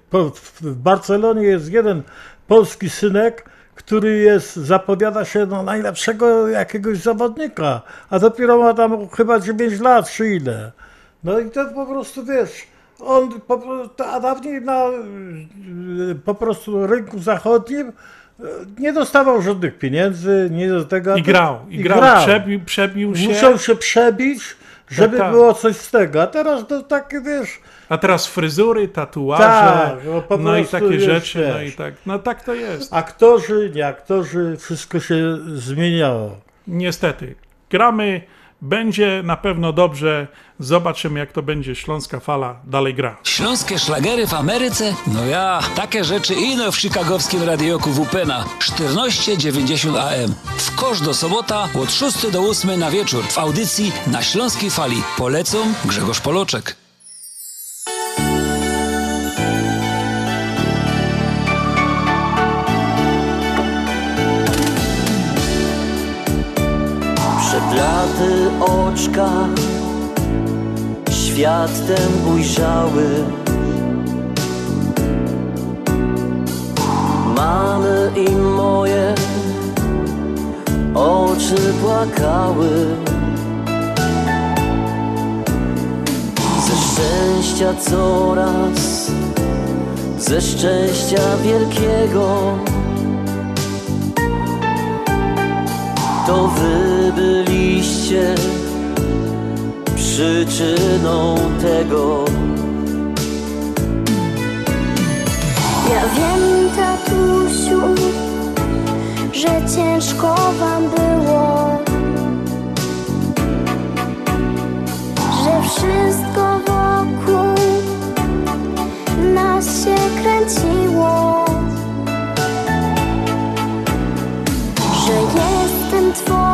[SPEAKER 3] W Barcelonie jest jeden polski synek, który jest, zapowiada się na najlepszego jakiegoś zawodnika, a dopiero ma tam chyba 9 lat, czy ile. No i to po prostu wiesz, on po, a dawniej na y, po prostu rynku zachodnim y, nie dostawał żadnych pieniędzy, nie do tego.
[SPEAKER 2] I grał, i grał, przebił, przebił się.
[SPEAKER 3] Musiał się przebić, żeby
[SPEAKER 2] tak.
[SPEAKER 3] było coś z tego. A teraz to takie wiesz.
[SPEAKER 2] A teraz fryzury, tatuaże,
[SPEAKER 3] Tak, no po
[SPEAKER 2] no i takie rzeczy, no i tak, no tak to jest.
[SPEAKER 3] Aktorzy, nie aktorzy, wszystko się zmieniało.
[SPEAKER 2] Niestety. Gramy, będzie na pewno dobrze. Zobaczymy, jak to będzie. Śląska fala dalej gra.
[SPEAKER 10] Śląskie szlagery w Ameryce? No ja, takie rzeczy ino w chicagowskim radioku WP na 1490 AM. W kosz do sobota od 6 do 8 na wieczór w audycji na Śląskiej Fali. Polecą Grzegorz Poloczek.
[SPEAKER 4] Przed laty oczka świat ten ujrzały. Mamy i moje oczy płakały. Ze szczęścia coraz, ze szczęścia wielkiego. To wy byliście przyczyną tego.
[SPEAKER 25] Ja wiem, tatusiu, że ciężko wam było, że wszystko wokół nas się kręciło, że jestem twoim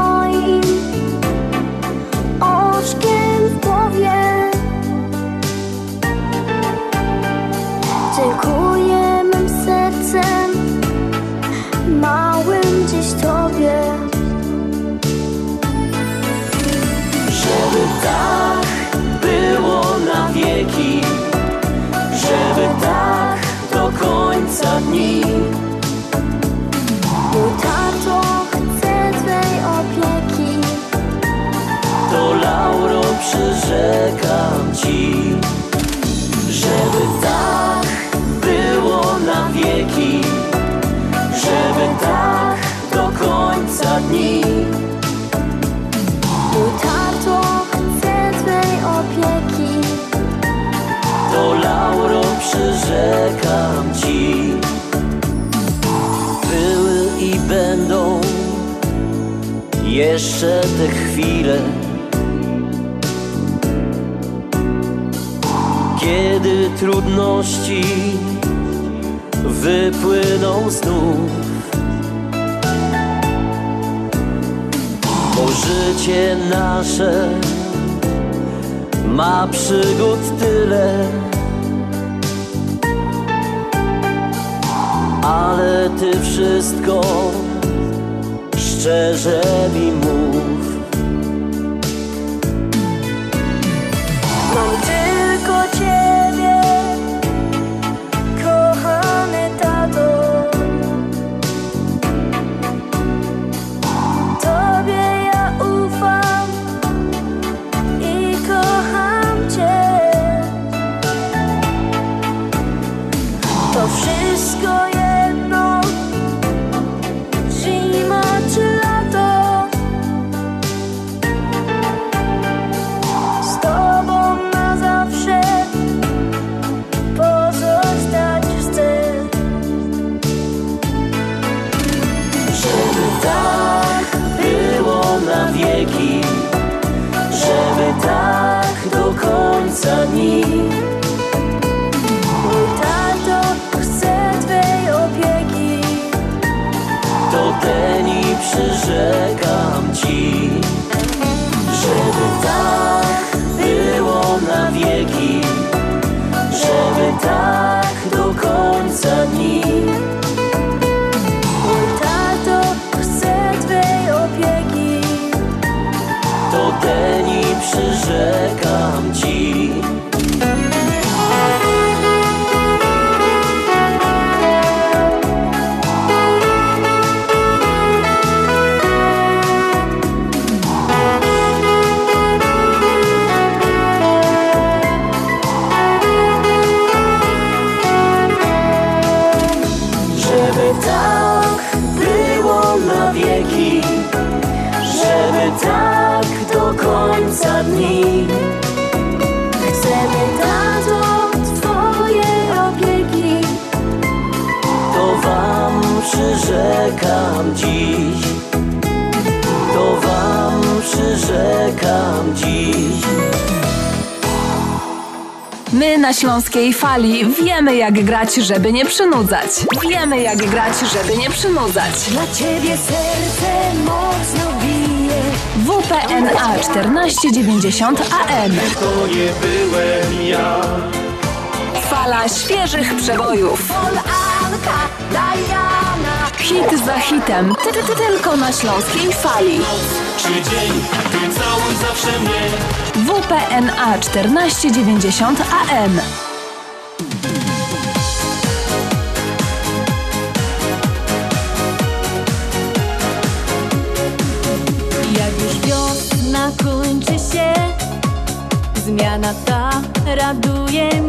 [SPEAKER 4] ci, żeby tak było na wieki, żeby tak do końca dni.
[SPEAKER 25] Tato chce twej opieki.
[SPEAKER 4] To Lauro przyrzekam ci, były i będą jeszcze te chwile. Kiedy trudności wypłyną znów, bo życie nasze ma przygód tyle. Ale ty wszystko szczerze mi mów.
[SPEAKER 25] Na
[SPEAKER 26] Śląskiej Fali wiemy jak grać, żeby nie przynudzać. Wiemy jak grać, żeby nie przynudzać.
[SPEAKER 6] Dla ciebie serce mocno bije
[SPEAKER 26] WPNA 1490 AM.
[SPEAKER 19] To nie byłem ja
[SPEAKER 26] Fala świeżych przebojów.
[SPEAKER 6] Diana
[SPEAKER 26] Hit za hitem. Ty, ty, ty, tylko na Śląskiej Fali.
[SPEAKER 19] Czy dzień, ty całuj zawsze mnie
[SPEAKER 26] WPNA 1490 AM.
[SPEAKER 6] Jak już wiosna kończy się Zmiana ta raduje mnie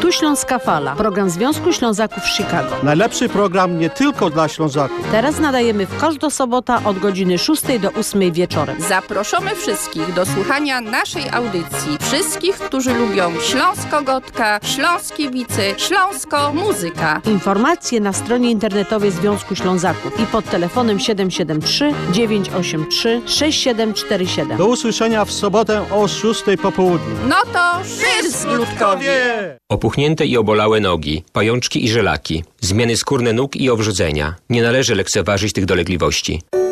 [SPEAKER 17] Tu Śląska Fala, program Związku Ślązaków Chicago.
[SPEAKER 18] Najlepszy program nie tylko dla Ślązaków.
[SPEAKER 17] Teraz nadajemy w każdą sobotę od godziny 6 do 8 wieczorem.
[SPEAKER 16] Zaproszamy wszystkich do słuchania naszej audycji. Wszystkich, którzy lubią Śląsko-Gotka, Śląskiewicy, Śląsko-Muzyka.
[SPEAKER 17] Informacje na stronie internetowej Związku Ślązaków i pod telefonem 773 983 6747.
[SPEAKER 18] Do usłyszenia w sobotę o 6 po południu.
[SPEAKER 16] No to szyrs, ludkowie!
[SPEAKER 15] Opuchnięte i obolałe nogi, pajączki i żelaki, zmiany skórne nóg i owrzodzenia. Nie należy lekceważyć tych dolegliwości.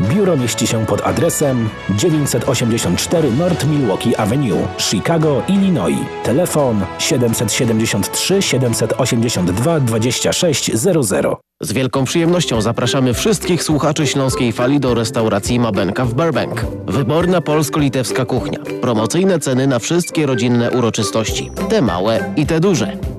[SPEAKER 27] Biuro mieści się pod adresem 984 North Milwaukee Avenue, Chicago, Illinois. Telefon 773 782 2600.
[SPEAKER 23] Z wielką przyjemnością zapraszamy wszystkich słuchaczy Śląskiej Fali do restauracji Mabenka w Burbank. Wyborna polsko-litewska kuchnia. Promocyjne ceny na wszystkie rodzinne uroczystości. Te małe i te duże.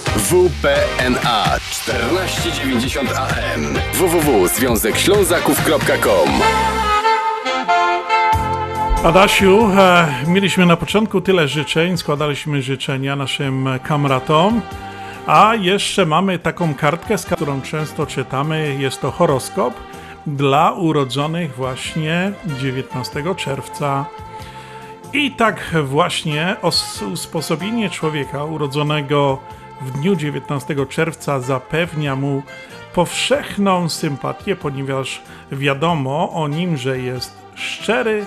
[SPEAKER 8] WPNA 1490 AM www.związekślązaków.com
[SPEAKER 2] Adasiu, e, mieliśmy na początku tyle życzeń, składaliśmy życzenia naszym kamratom, a jeszcze mamy taką kartkę, z którą często czytamy, jest to horoskop dla urodzonych właśnie 19 czerwca. I tak właśnie os- usposobienie człowieka urodzonego w dniu 19 czerwca zapewnia mu powszechną sympatię, ponieważ wiadomo o nim, że jest szczery,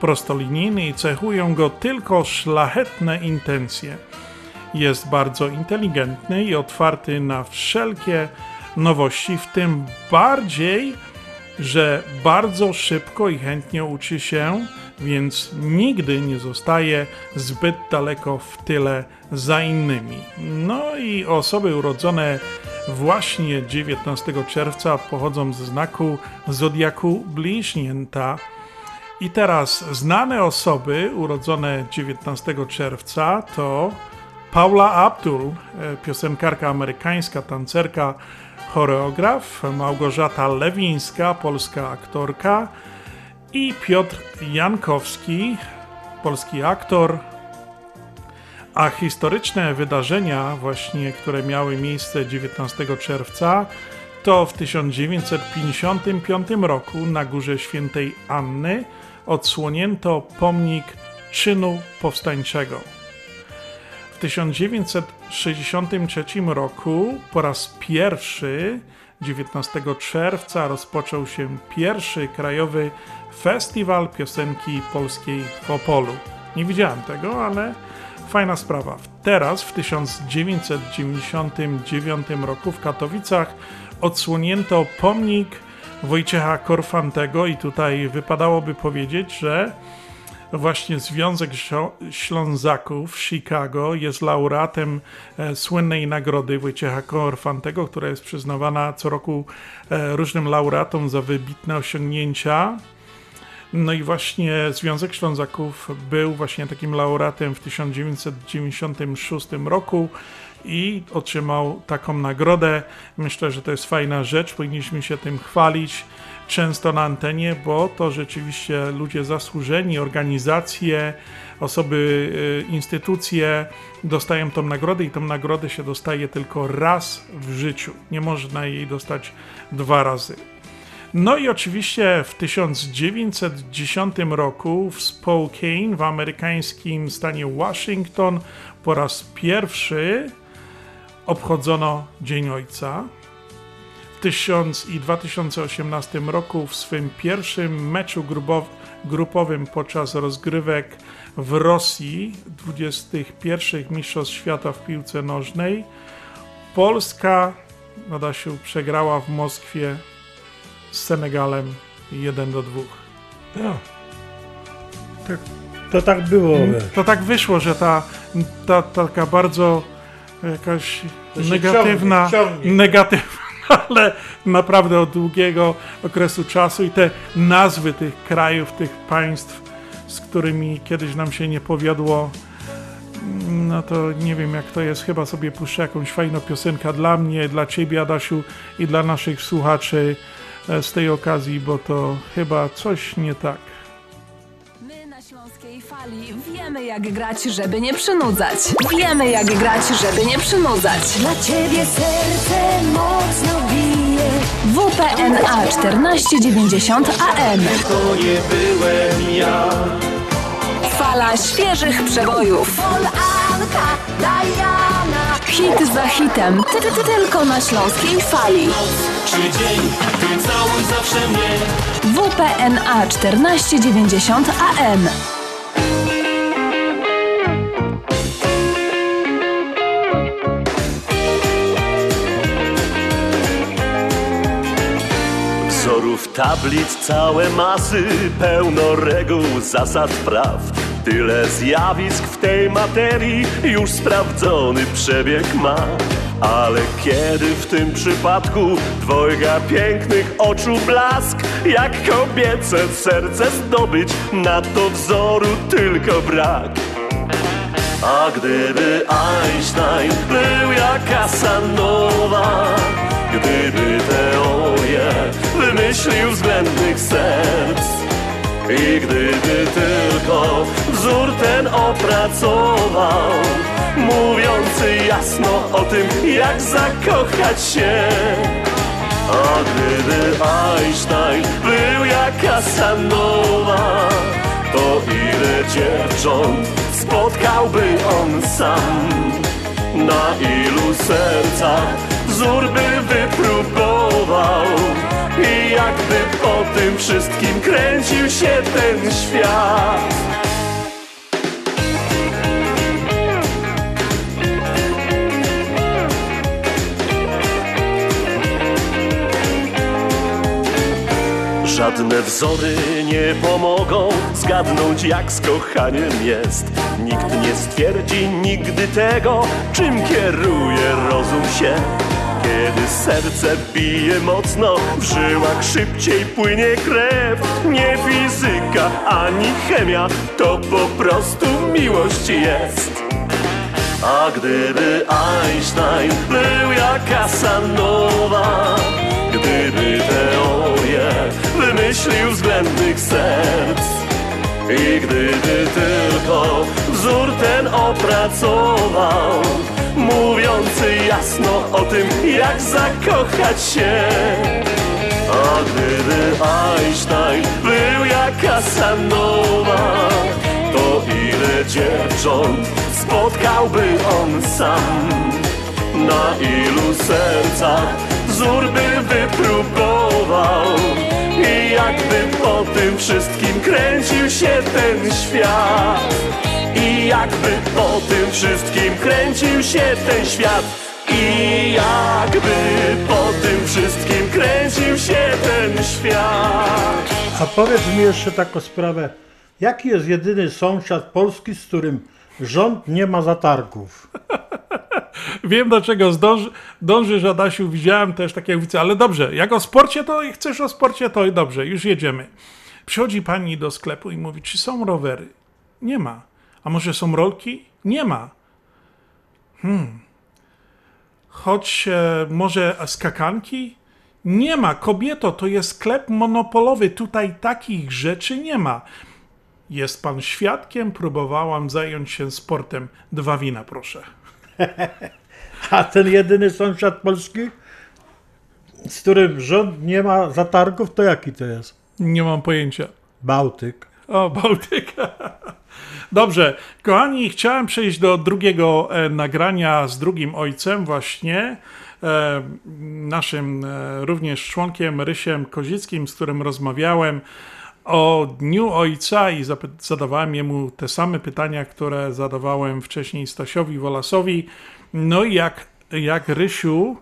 [SPEAKER 2] prostolinijny i cechują go tylko szlachetne intencje. Jest bardzo inteligentny i otwarty na wszelkie nowości, w tym bardziej, że bardzo szybko i chętnie uczy się, więc nigdy nie zostaje zbyt daleko w tyle za innymi. No i osoby urodzone właśnie 19 czerwca pochodzą ze znaku zodiaku bliźnięta. I teraz znane osoby urodzone 19 czerwca to Paula Abdul, e, piosenkarka amerykańska, tancerka, choreograf, Małgorzata Lewińska, polska aktorka i Piotr Jankowski, polski aktor. A historyczne wydarzenia, właśnie które miały miejsce 19 czerwca, to w 1955 roku na Górze Świętej Anny odsłonięto pomnik czynu powstańczego. W 1963 roku po raz pierwszy 19 czerwca rozpoczął się pierwszy krajowy festiwal piosenki polskiej w Opolu. Nie widziałem tego, ale fajna sprawa. Teraz w 1999 roku w Katowicach odsłonięto pomnik Wojciecha Korfantego i tutaj wypadałoby powiedzieć, że właśnie Związek Ślą- Ślązaków Chicago jest laureatem e, słynnej nagrody Wojciecha Korfantego, która jest przyznawana co roku e, różnym laureatom za wybitne osiągnięcia. No i właśnie Związek Ślązaków był właśnie takim laureatem w 1996 roku i otrzymał taką nagrodę. Myślę, że to jest fajna rzecz, powinniśmy się tym chwalić. często na antenie, bo to rzeczywiście ludzie zasłużeni, organizacje, osoby, e, instytucje dostają tą nagrodę i tą nagrodę się dostaje tylko raz w życiu. Nie można jej dostać dwa razy. No i oczywiście w 1910 roku w Spokane w amerykańskim stanie Washington po raz pierwszy obchodzono Dzień Ojca. W 1000 i 2018 roku w swym pierwszym meczu grupow- grupowym podczas rozgrywek w Rosji 21 Mistrzostw Świata w piłce nożnej Polska Adasiu przegrała w Moskwie z Senegalem 1 do 2.
[SPEAKER 3] No. Tak, to tak było.
[SPEAKER 2] To tak wyszło, że ta, ta taka bardzo jakaś negatywna,
[SPEAKER 3] ciągnie, ciągnie.
[SPEAKER 2] negatywna, ale naprawdę od długiego okresu czasu i te nazwy tych krajów, tych państw, z którymi kiedyś nam się nie powiodło, no to nie wiem jak to jest, chyba sobie puszczę jakąś fajną piosenkę dla mnie, dla ciebie Adasiu i dla naszych słuchaczy z tej okazji, bo to chyba coś nie tak.
[SPEAKER 26] My na Śląskiej Fali wiemy jak grać, żeby nie przynudzać. Wiemy jak grać, żeby nie przynudzać.
[SPEAKER 6] Dla ciebie serce mocno bije.
[SPEAKER 26] WPNA 1490 AM.
[SPEAKER 28] To nie byłem ja.
[SPEAKER 26] Fala świeżych przebojów.
[SPEAKER 6] Anka, Diana.
[SPEAKER 26] Hit za hitem. Ty, ty, ty, tylko na Śląskiej Fali.
[SPEAKER 28] Czy dzień, ty zawsze mnie.
[SPEAKER 26] WPNA 1490 AM.
[SPEAKER 4] Wzorów tablic całe masy, pełno reguł, zasad praw. Tyle zjawisk w tej materii już sprawdzony przebieg ma. Ale kiedy w tym przypadku dwojga pięknych oczu blask, jak kobiece serce zdobyć, na to wzoru tylko brak. A gdyby Einstein był jak Casanova, gdyby teorię wymyślił względnych serc i gdyby tylko wzór ten opracował, mówiący jasno o tym, jak zakochać się. A gdyby Einstein był jak Casanova, to ile dziewcząt spotkałby on sam? Na ilu sercach wzór by wypróbował? I jakby po tym wszystkim kręcił się ten świat? Żadne wzory nie pomogą zgadnąć jak z kochaniem jest. Nikt nie stwierdzi nigdy tego, czym kieruje rozum się. Kiedy serce bije mocno, w żyłach szybciej płynie krew. Nie fizyka ani chemia, to po prostu miłość jest. A gdyby Einstein był jak Casanova, gdyby teorię wymyślił względnych serc i gdyby tylko wzór ten opracował, mówiący jasno o tym, jak zakochać się. A gdyby Einstein był jak Casanova, to ile dziewcząt spotkałby on sam? Na ilu sercach wzór by wypróbował? I jakby po tym wszystkim kręcił się ten świat? I jakby po tym wszystkim kręcił się ten świat? I jakby po tym wszystkim kręcił się ten świat?
[SPEAKER 3] A powiedz mi jeszcze taką sprawę. Jaki jest jedyny sąsiad Polski, z którym rząd nie ma zatargów?
[SPEAKER 2] Wiem do czego zdąży, dążysz, Adasiu, widziałem też takie wice, ale dobrze, jak o sporcie, to chcesz o sporcie, to i dobrze, już jedziemy. Przychodzi pani do sklepu i mówi, czy są rowery? Nie ma. A może są rolki? Nie ma. Hmm. Choć e, może skakanki? Nie ma, kobieto, to jest sklep monopolowy, tutaj takich rzeczy nie ma. Jest pan świadkiem, próbowałam zająć się sportem. Dwa wina, proszę.
[SPEAKER 3] A ten jedyny sąsiad Polski, z którym rząd nie ma zatargów, to jaki to jest?
[SPEAKER 2] Nie mam pojęcia.
[SPEAKER 3] Bałtyk.
[SPEAKER 2] O, Bałtyk. Dobrze, kochani, chciałem przejść do drugiego e, nagrania z drugim ojcem, właśnie e, naszym e, również członkiem Rysiem Kozickim, z którym rozmawiałem o Dniu Ojca i zadawałem jemu te same pytania, które zadawałem wcześniej Stasiowi Wolasowi. No i jak, jak Rysiu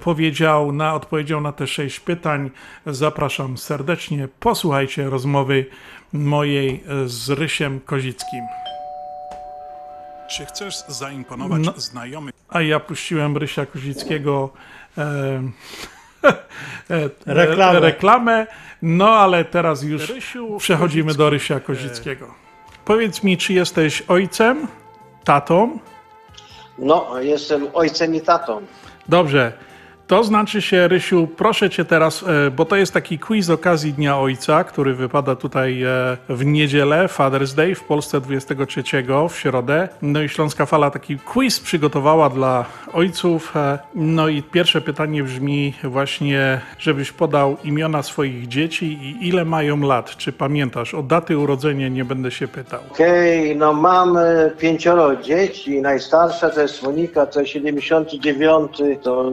[SPEAKER 2] powiedział, na, odpowiedział na te sześć pytań, zapraszam serdecznie. Posłuchajcie rozmowy mojej e, z Rysiem Kozickim. Czy chcesz zaimponować
[SPEAKER 29] No.
[SPEAKER 2] znajomym? A ja puściłem Rysia Kozickiego e, e,
[SPEAKER 3] Reklamę.
[SPEAKER 2] reklamę. No ale teraz już przechodzimy do Rysia Kozickiego. Powiedz mi, czy jesteś ojcem, tatą?
[SPEAKER 29] No, jestem ojcem i tatą.
[SPEAKER 2] Dobrze. To znaczy się, Rysiu, proszę cię teraz, e, bo to jest taki quiz z okazji Dnia Ojca, który wypada tutaj e, w niedzielę, Father's Day, w Polsce 23 w środę. No i Śląska Fala taki quiz przygotowała dla ojców. e, No i pierwsze pytanie brzmi właśnie, żebyś podał imiona swoich dzieci i ile mają lat. Czy pamiętasz? O daty urodzenia nie będę się pytał.
[SPEAKER 29] Okej, no mam pięcioro dzieci. Najstarsza to jest Monika, to jest 79, to,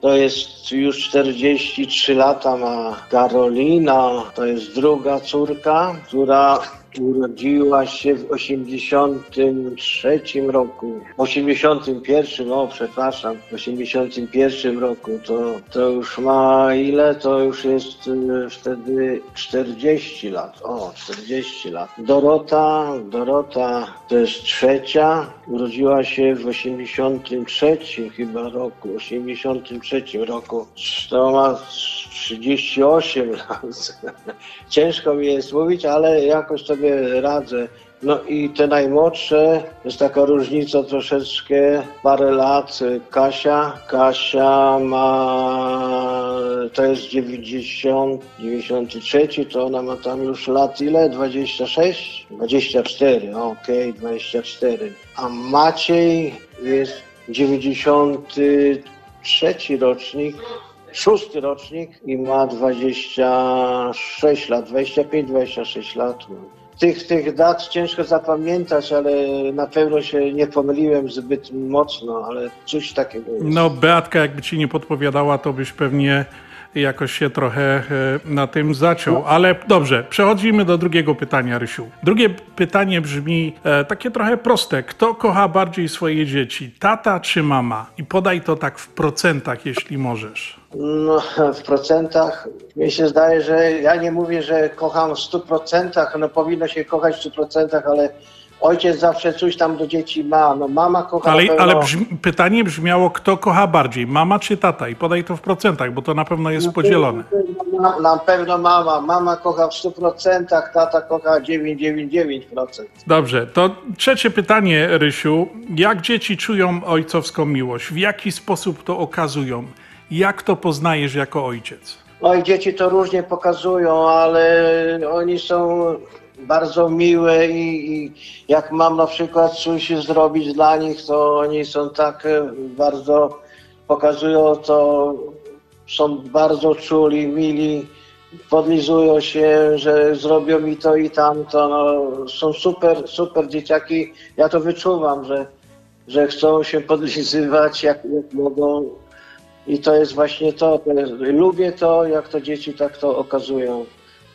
[SPEAKER 29] to jest już 43 lata ma Karolina, to jest druga córka, która urodziła się w 83 roku. W 81, o przepraszam, w 81 roku to, to już ma ile? To już jest e, wtedy 40 lat. O, 40 lat. Dorota, Dorota to jest trzecia, urodziła się w 83 chyba roku, 83 roku. To ma 38 lat. Ciężko mi jest mówić, ale jakoś sobie radzę. No i te najmłodsze, jest taka różnica troszeczkę, parę lat. Kasia, Kasia ma, to jest 90, 93, to ona ma tam już lat ile? 26? 24, okej, 24. A Maciej jest 93 rocznik, szósty rocznik i ma 26 lat, 25-26 lat. No. Tych, tych dat ciężko zapamiętać, ale na pewno się nie pomyliłem zbyt mocno, ale coś takiego jest.
[SPEAKER 2] No, Beatka, jakby ci nie podpowiadała, to byś pewnie jakoś się trochę e, na tym zaciął. Ale dobrze, przechodzimy do drugiego pytania, Rysiu. Drugie pytanie brzmi e, takie trochę proste. Kto kocha bardziej swoje dzieci, tata czy mama? I podaj to tak w procentach, jeśli możesz.
[SPEAKER 29] No, w procentach mi się zdaje, że ja nie mówię, że kocham w 100%, no powinno się kochać w 100%, ale ojciec zawsze coś tam do dzieci ma. No mama kocha
[SPEAKER 2] Ale,
[SPEAKER 29] na pewno...
[SPEAKER 2] ale brzmi, pytanie brzmiało, kto kocha bardziej, mama czy tata? I podaj to w procentach, bo to na pewno jest podzielone.
[SPEAKER 29] Na, na pewno mama. Mama kocha w 100%, tata kocha 999%.
[SPEAKER 2] Dobrze, to trzecie pytanie, Rysiu. Jak dzieci czują ojcowską miłość? W jaki sposób to okazują? Jak to poznajesz jako ojciec?
[SPEAKER 29] I dzieci to różnie pokazują, ale oni są bardzo miłe i, i jak mam na przykład coś zrobić dla nich, to oni są tak e, bardzo, pokazują to, są bardzo czuli, mili, podlizują się, że zrobią mi to i tamto, no, są super, super dzieciaki, ja to wyczuwam, że, że chcą się podlizywać jak, jak mogą i to jest właśnie to, to jest, lubię to, jak to dzieci tak to okazują,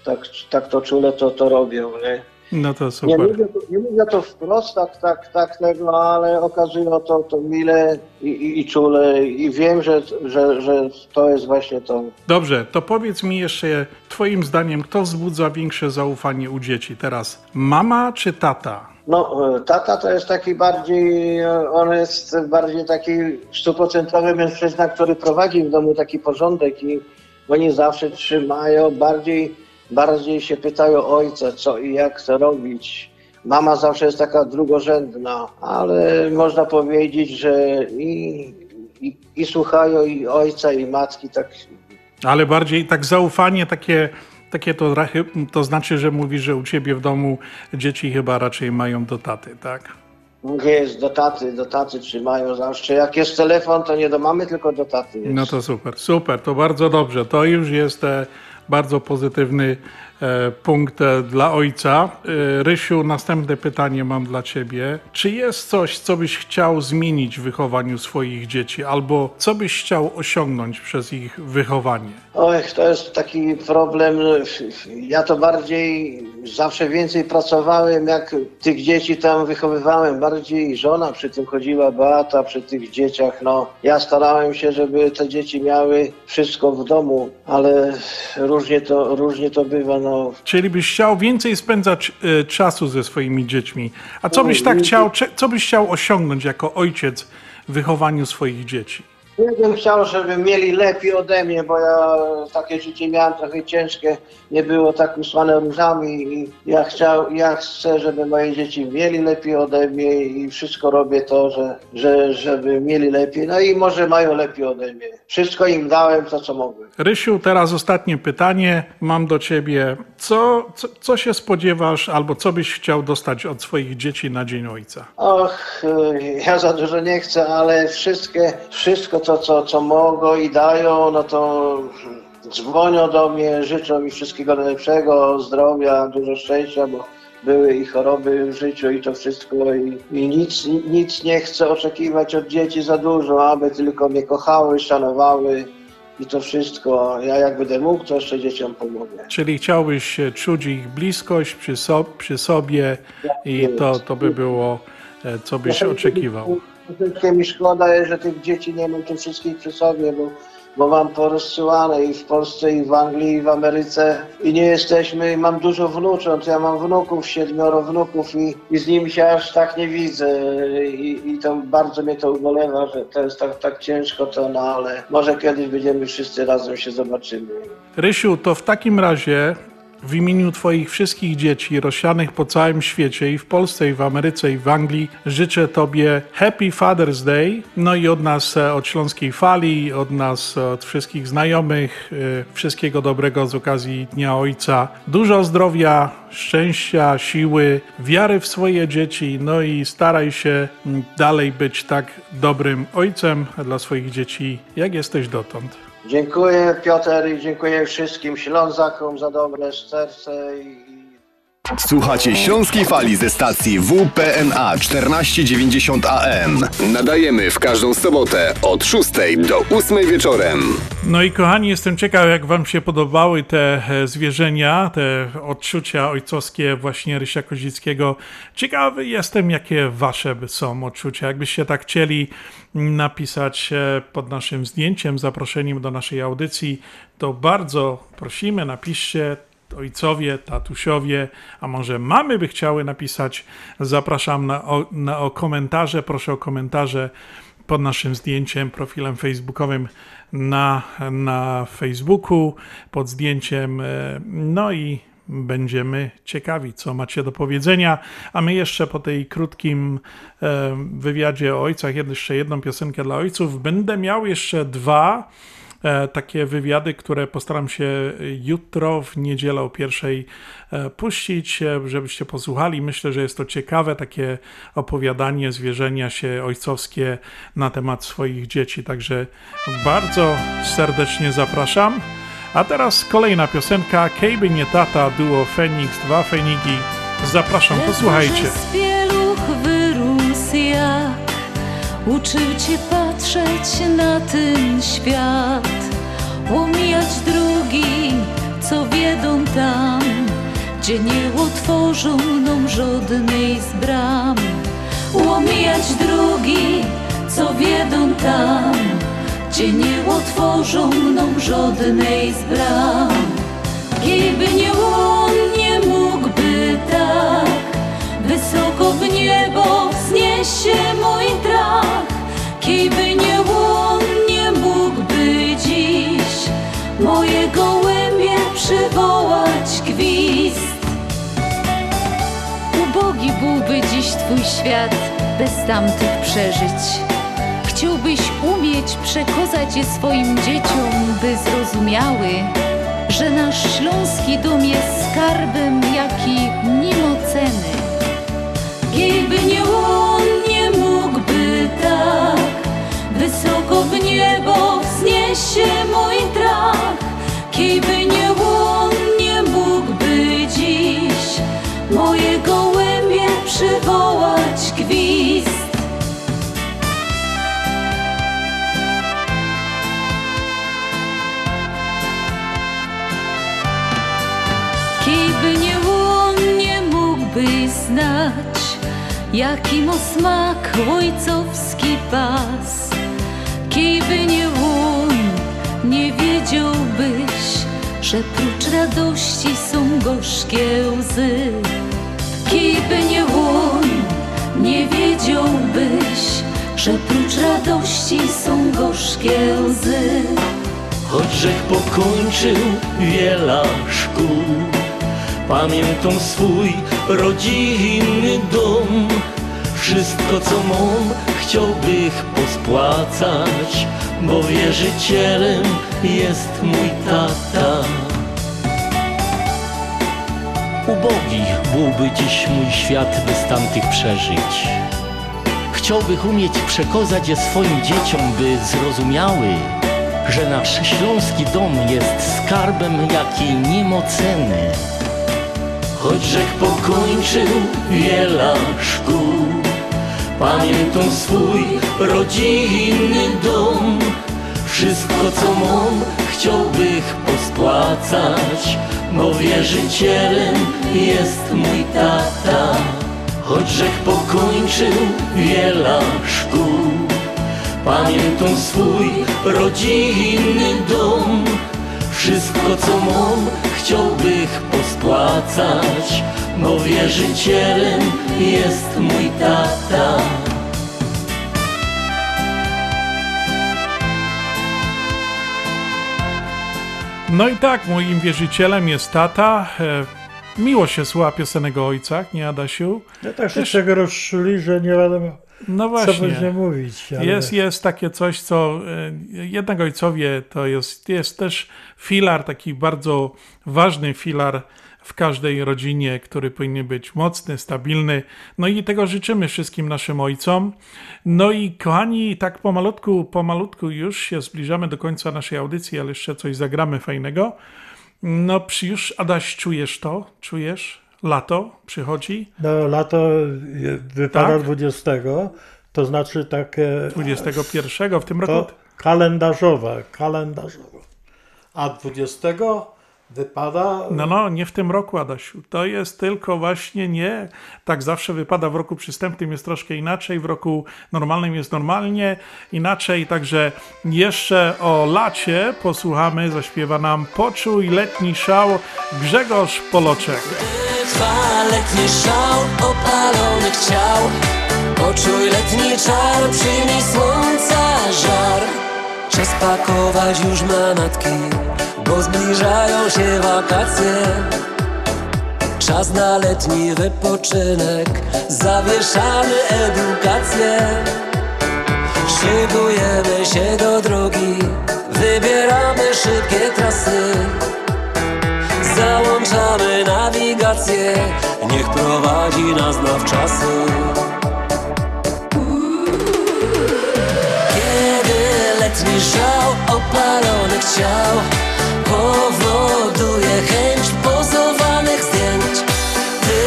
[SPEAKER 29] tak, tak to czule to, to robią, nie?
[SPEAKER 2] No to
[SPEAKER 29] Nie
[SPEAKER 2] super.
[SPEAKER 29] mówię, to, nie mówię to wprost, tak, tak, tak tego, ale okazują to, to mile i, i, i czule i wiem, że, że, że to jest właśnie to.
[SPEAKER 2] Dobrze, to powiedz mi jeszcze, Twoim zdaniem, kto wzbudza większe zaufanie u dzieci teraz? Mama czy tata?
[SPEAKER 29] No, e, tata to jest taki bardziej, e, on jest bardziej taki stuprocentowy mężczyzna, który prowadzi w domu taki porządek i oni zawsze trzymają, bardziej, bardziej się pytają ojca, co i jak to robić. Mama zawsze jest taka drugorzędna, ale można powiedzieć, że i, i, i słuchają i ojca, i matki, tak
[SPEAKER 2] Ale bardziej tak zaufanie takie, takie to, to znaczy, że mówisz, że u ciebie w domu dzieci chyba raczej mają do taty, tak?
[SPEAKER 29] nie jest do taty, do taty trzymają zawsze. Jak jest telefon, to nie do mamy, tylko do taty. Jest.
[SPEAKER 2] No to super, super, to bardzo dobrze. To już jest e, bardzo pozytywny punkt e, dla ojca. E, Rysiu, następne pytanie mam dla ciebie. Czy jest coś, co byś chciał zmienić w wychowaniu swoich dzieci, albo co byś chciał osiągnąć przez ich wychowanie?
[SPEAKER 29] Oj, to jest taki problem. Ja to bardziej zawsze więcej pracowałem, jak tych dzieci tam wychowywałem. Bardziej żona przy tym chodziła, Beata przy tych dzieciach. No, ja starałem się, żeby te dzieci miały wszystko w domu, ale różnie to, różnie to bywa. No,
[SPEAKER 2] Czyli byś chciał więcej spędzać e, czasu ze swoimi dziećmi. A co byś tak chciał, co byś chciał osiągnąć jako ojciec w wychowaniu swoich dzieci?
[SPEAKER 29] Ja bym chciał, żeby mieli lepiej ode mnie, bo ja takie życie miałem trochę ciężkie, nie było tak usłane różami i ja, chciał, ja chcę, żeby moje dzieci mieli lepiej ode mnie i wszystko robię to, że, że, żeby mieli lepiej. No i może mają lepiej ode mnie. Wszystko im dałem, to co mogłem.
[SPEAKER 2] Rysiu, teraz ostatnie pytanie mam do ciebie. Co, co, co się spodziewasz, albo co byś chciał dostać od swoich dzieci na Dzień Ojca?
[SPEAKER 29] Och, ja za dużo nie chcę, ale wszystkie, wszystko to, co, co mogą i dają, no to dzwonią do mnie, życzą mi wszystkiego najlepszego, zdrowia, dużo szczęścia, bo były i choroby w życiu i to wszystko i, i nic, nic nie chcę oczekiwać od dzieci za dużo, aby tylko mnie kochały, szanowały i to wszystko. Ja jak będę mógł, to jeszcze dzieciom pomogę.
[SPEAKER 2] Czyli chciałbyś czuć ich bliskość przy, so, przy sobie i to, to by było, e, co byś oczekiwał.
[SPEAKER 29] Troszeczkę mi szkoda że tych dzieci nie tu wszystkich przy sobie, bo, bo mam porozsyłane i w Polsce, i w Anglii, i w Ameryce. I nie jesteśmy, mam dużo wnucząt, ja mam wnuków, siedmioro wnuków i, i z nimi się aż tak nie widzę. I, i to bardzo mnie to ubolewa, że to jest tak, tak ciężko to, no ale może kiedyś będziemy wszyscy razem się zobaczymy.
[SPEAKER 2] Rysiu, to w takim razie w imieniu Twoich wszystkich dzieci rozsianych po całym świecie i w Polsce, i w Ameryce, i w Anglii życzę Tobie Happy Father's Day. No i od nas, e, od Śląskiej Fali, od nas, e, od wszystkich znajomych, e, wszystkiego dobrego z okazji Dnia Ojca. Dużo zdrowia, szczęścia, siły, wiary w swoje dzieci, no i staraj się mm, dalej być tak dobrym ojcem dla swoich dzieci, jak jesteś dotąd.
[SPEAKER 29] Dziękuję Piotr i dziękuję wszystkim Ślązakom za dobre serce i
[SPEAKER 8] Słuchacie Śląskiej Fali ze stacji WPNA 1490 AM. Nadajemy w każdą sobotę od 6 do 8 wieczorem.
[SPEAKER 2] No i kochani, jestem ciekaw, jak Wam się podobały te e, zwierzenia, te odczucia ojcowskie właśnie Rysia Kozickiego. Ciekawy jestem, jakie Wasze są odczucia. Jakbyście tak chcieli napisać e, pod naszym zdjęciem, zaproszeniem do naszej audycji, to bardzo prosimy, napiszcie ojcowie, tatusiowie, a może mamy by chciały napisać. Zapraszam na, o, na o komentarze, proszę o komentarze pod naszym zdjęciem, profilem facebookowym na, na Facebooku, pod zdjęciem. e, No i będziemy ciekawi, co macie do powiedzenia. A my jeszcze po tej krótkim e, wywiadzie o ojcach, jeszcze jedną piosenkę dla ojców. Będę miał jeszcze dwa takie wywiady, które postaram się jutro w niedzielę o pierwszej e, puścić, e, żebyście posłuchali. Myślę, że jest to ciekawe takie opowiadanie, zwierzenia się ojcowskie na temat swoich dzieci. Także bardzo serdecznie zapraszam. A teraz kolejna piosenka Kejby nie tata, duo Fenix, dwa Fenigi. Zapraszam, posłuchajcie.
[SPEAKER 6] Uczył cię patrzeć na ten świat Omijać drugi, co wiedą tam Gdzie nie otworzą nam żadnej z bram. Omijać drugi, co wiedą tam Gdzie nie otworzą nam żadnej z bram. Gdyby nie on, nie mógłby tak Wysoko w niebo wznieść się mój strach Gdyby nie on, nie mógłby dziś Moje gołębie przywołać gwizd
[SPEAKER 25] Ubogi byłby dziś twój świat bez tamtych przeżyć. Chciałbyś umieć
[SPEAKER 6] przekazać je swoim dzieciom, by zrozumiały, że nasz śląski dom jest skarbem, jaki mimo ceny. Gdyby nie mógłby tak wysoko w niebo wzniesie mój trach. Gdyby nie on, nie mógłby dziś moje gołębie przywołać gwizd. Kiby nie on, nie mógłby znać, jaki ma smak ojcowski pas. Kiby nie on, nie wiedziałbyś, że prócz radości są gorzkie łzy. Kiby nie on, nie wiedziałbyś, że prócz radości są gorzkie łzy.
[SPEAKER 4] Choć żech pokończył wiele szkół Pamiętam swój rodzinny dom Wszystko co mam chciałbych pospłacać Bo wierzycielem jest mój tata Ubogi byłby dziś mój świat bez tamtych przeżyć Chciałbych umieć przekazać je swoim dzieciom, by zrozumiały że nasz śląski dom jest skarbem, jaki niemoceny. Choć żech pokończył wiele szkół, pamiętam swój rodzinny dom. Wszystko co mam chciałbych pospłacać, bo wierzycielem jest mój tata. Choć żech pokończył wiele szkół, Pamiętam swój rodzinny dom Wszystko co mam chciałbych pospłacać Bo wierzycielem jest mój tata
[SPEAKER 2] No i tak, moim wierzycielem jest tata. E, miło się słucha piosenek o ojcach, nie Adasiu?
[SPEAKER 3] Ja tak się czego rozczuli, że nie wiadomo,
[SPEAKER 2] No
[SPEAKER 3] co
[SPEAKER 2] właśnie.
[SPEAKER 3] będzie mówić. Ale...
[SPEAKER 2] Jest, jest takie coś, co e, jednak ojcowie to jest, jest też filar, taki bardzo ważny filar w każdej rodzinie, który powinien być mocny, stabilny. No i tego życzymy wszystkim naszym ojcom. No i kochani, tak pomalutku, pomalutku już się zbliżamy do końca naszej audycji, ale jeszcze coś zagramy fajnego. No przy- już, Adaś, czujesz to? Czujesz? Lato przychodzi?
[SPEAKER 3] No, lato wypada
[SPEAKER 2] Tak?
[SPEAKER 3] 20, to znaczy takie...
[SPEAKER 2] 21 w tym roku?
[SPEAKER 3] Kalendarzowe, kalendarzowe. A 20 wypada...
[SPEAKER 2] No, no, nie w tym roku, Adasiu. To jest tylko właśnie nie. Tak zawsze wypada w roku przystępnym jest troszkę inaczej, w roku normalnym jest normalnie inaczej. Także jeszcze o lacie posłuchamy, zaśpiewa nam Poczuj letni szał Grzegorz Poloczek.
[SPEAKER 25] Trwa letni szał opalonych ciał Poczuj letni czar, przyjmij słońca żar. Czas pakować już manatki Bo zbliżają się wakacje. Czas na letni wypoczynek Zawieszamy edukację. Szykujemy się do drogi Wybieramy szybkie trasy Załączamy nawigację. Niech prowadzi nas nawczasy Kiedy letni żał opalonych ciał Powoduje chęć pozowanych zdjęć. Ty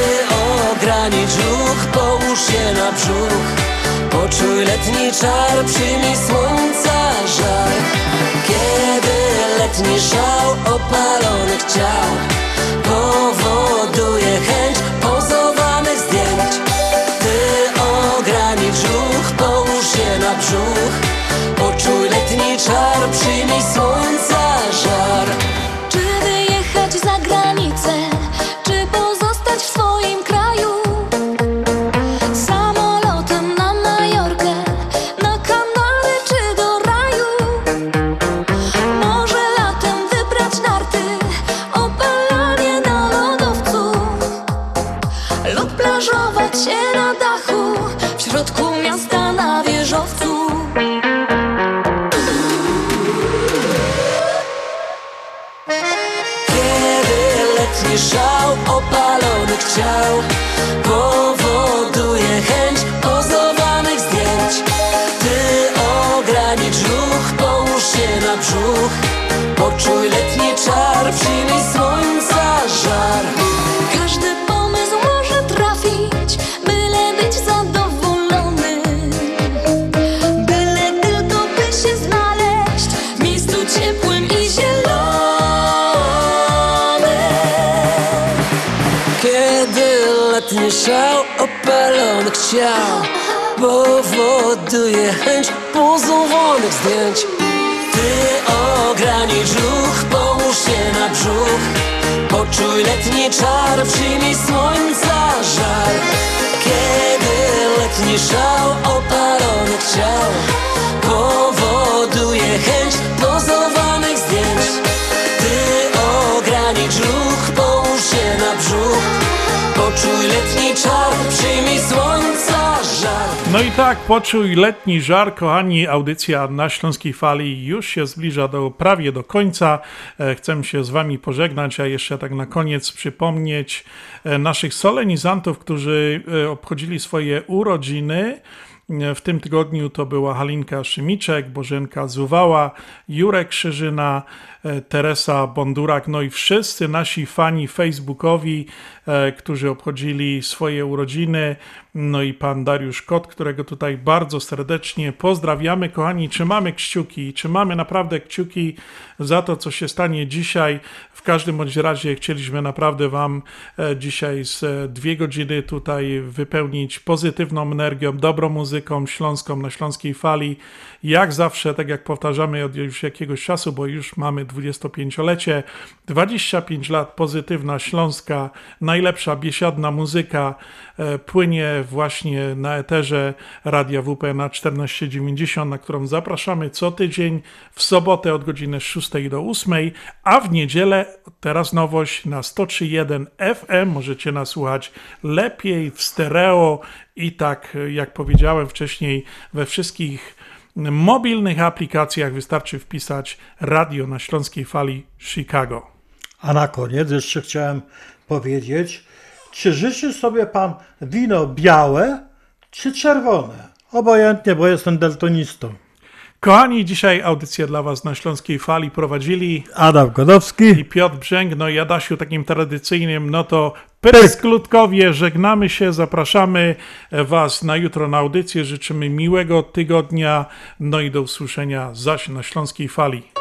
[SPEAKER 25] ogranicz ruch, połóż się na brzuch. Poczuj letni czar, przyjmij słońca żar Kiedy letni żał opalonych ciał Powoduje chęć pozowanych zdjęć. Ty ogranicz ruch, połóż się na brzuch Poczuj letni czar, przyjmij słońca
[SPEAKER 4] Powoduje chęć pozowanych zdjęć. Ty ogranicz ruch, połóż się na brzuch. Poczuj letni czar, przyjmij słońca żar Kiedy letni szał opalonych ciał Powoduje chęć pozowanych zdjęć. Ty ogranicz ruch, połóż się na brzuch. Poczuj letni czar, przyjmij słońca
[SPEAKER 2] No i tak, poczuj letni żar, kochani, audycja na Śląskiej Fali już się zbliża do prawie do końca. E, Chcę się z wami pożegnać, a jeszcze tak na koniec przypomnieć e, naszych solenizantów, którzy e, obchodzili swoje urodziny. W tym tygodniu to była Halinka Szymiczek, Bożenka Zuwała, Jurek Krzyżyna, Teresa Bondurak, no i wszyscy nasi fani facebookowi, którzy obchodzili swoje urodziny, no i pan Dariusz Kot, którego tutaj bardzo serdecznie pozdrawiamy. Kochani, trzymamy kciuki, trzymamy naprawdę kciuki za to, co się stanie dzisiaj. W każdym bądź razie chcieliśmy naprawdę wam e, dzisiaj z e, dwie godziny tutaj wypełnić pozytywną energią, dobrą muzyką śląską na śląskiej fali. Jak zawsze, tak jak powtarzamy od już jakiegoś czasu, bo już mamy 25-lecie, 25 lat pozytywna śląska, najlepsza biesiadna muzyka e, płynie właśnie na eterze Radia WP na 1490, na którą zapraszamy co tydzień w sobotę od godziny 6 do 8, a w niedzielę teraz nowość na 103.1 FM. Możecie nas słuchać lepiej w stereo i tak jak powiedziałem wcześniej we wszystkich mobilnych aplikacjach wystarczy wpisać radio na śląskiej fali Chicago.
[SPEAKER 3] A na koniec jeszcze chciałem powiedzieć, czy życzy sobie pan wino białe czy czerwone? Obojętnie, bo jestem deltonistą.
[SPEAKER 2] Kochani, dzisiaj audycję dla Was na Śląskiej Fali prowadzili
[SPEAKER 3] Adam Godowski
[SPEAKER 2] i Piotr Brzęk. No i Adasiu takim tradycyjnym, no to Pysk Ludkowie, żegnamy się, zapraszamy Was na jutro na audycję, życzymy miłego tygodnia, no i do usłyszenia zaś na Śląskiej Fali.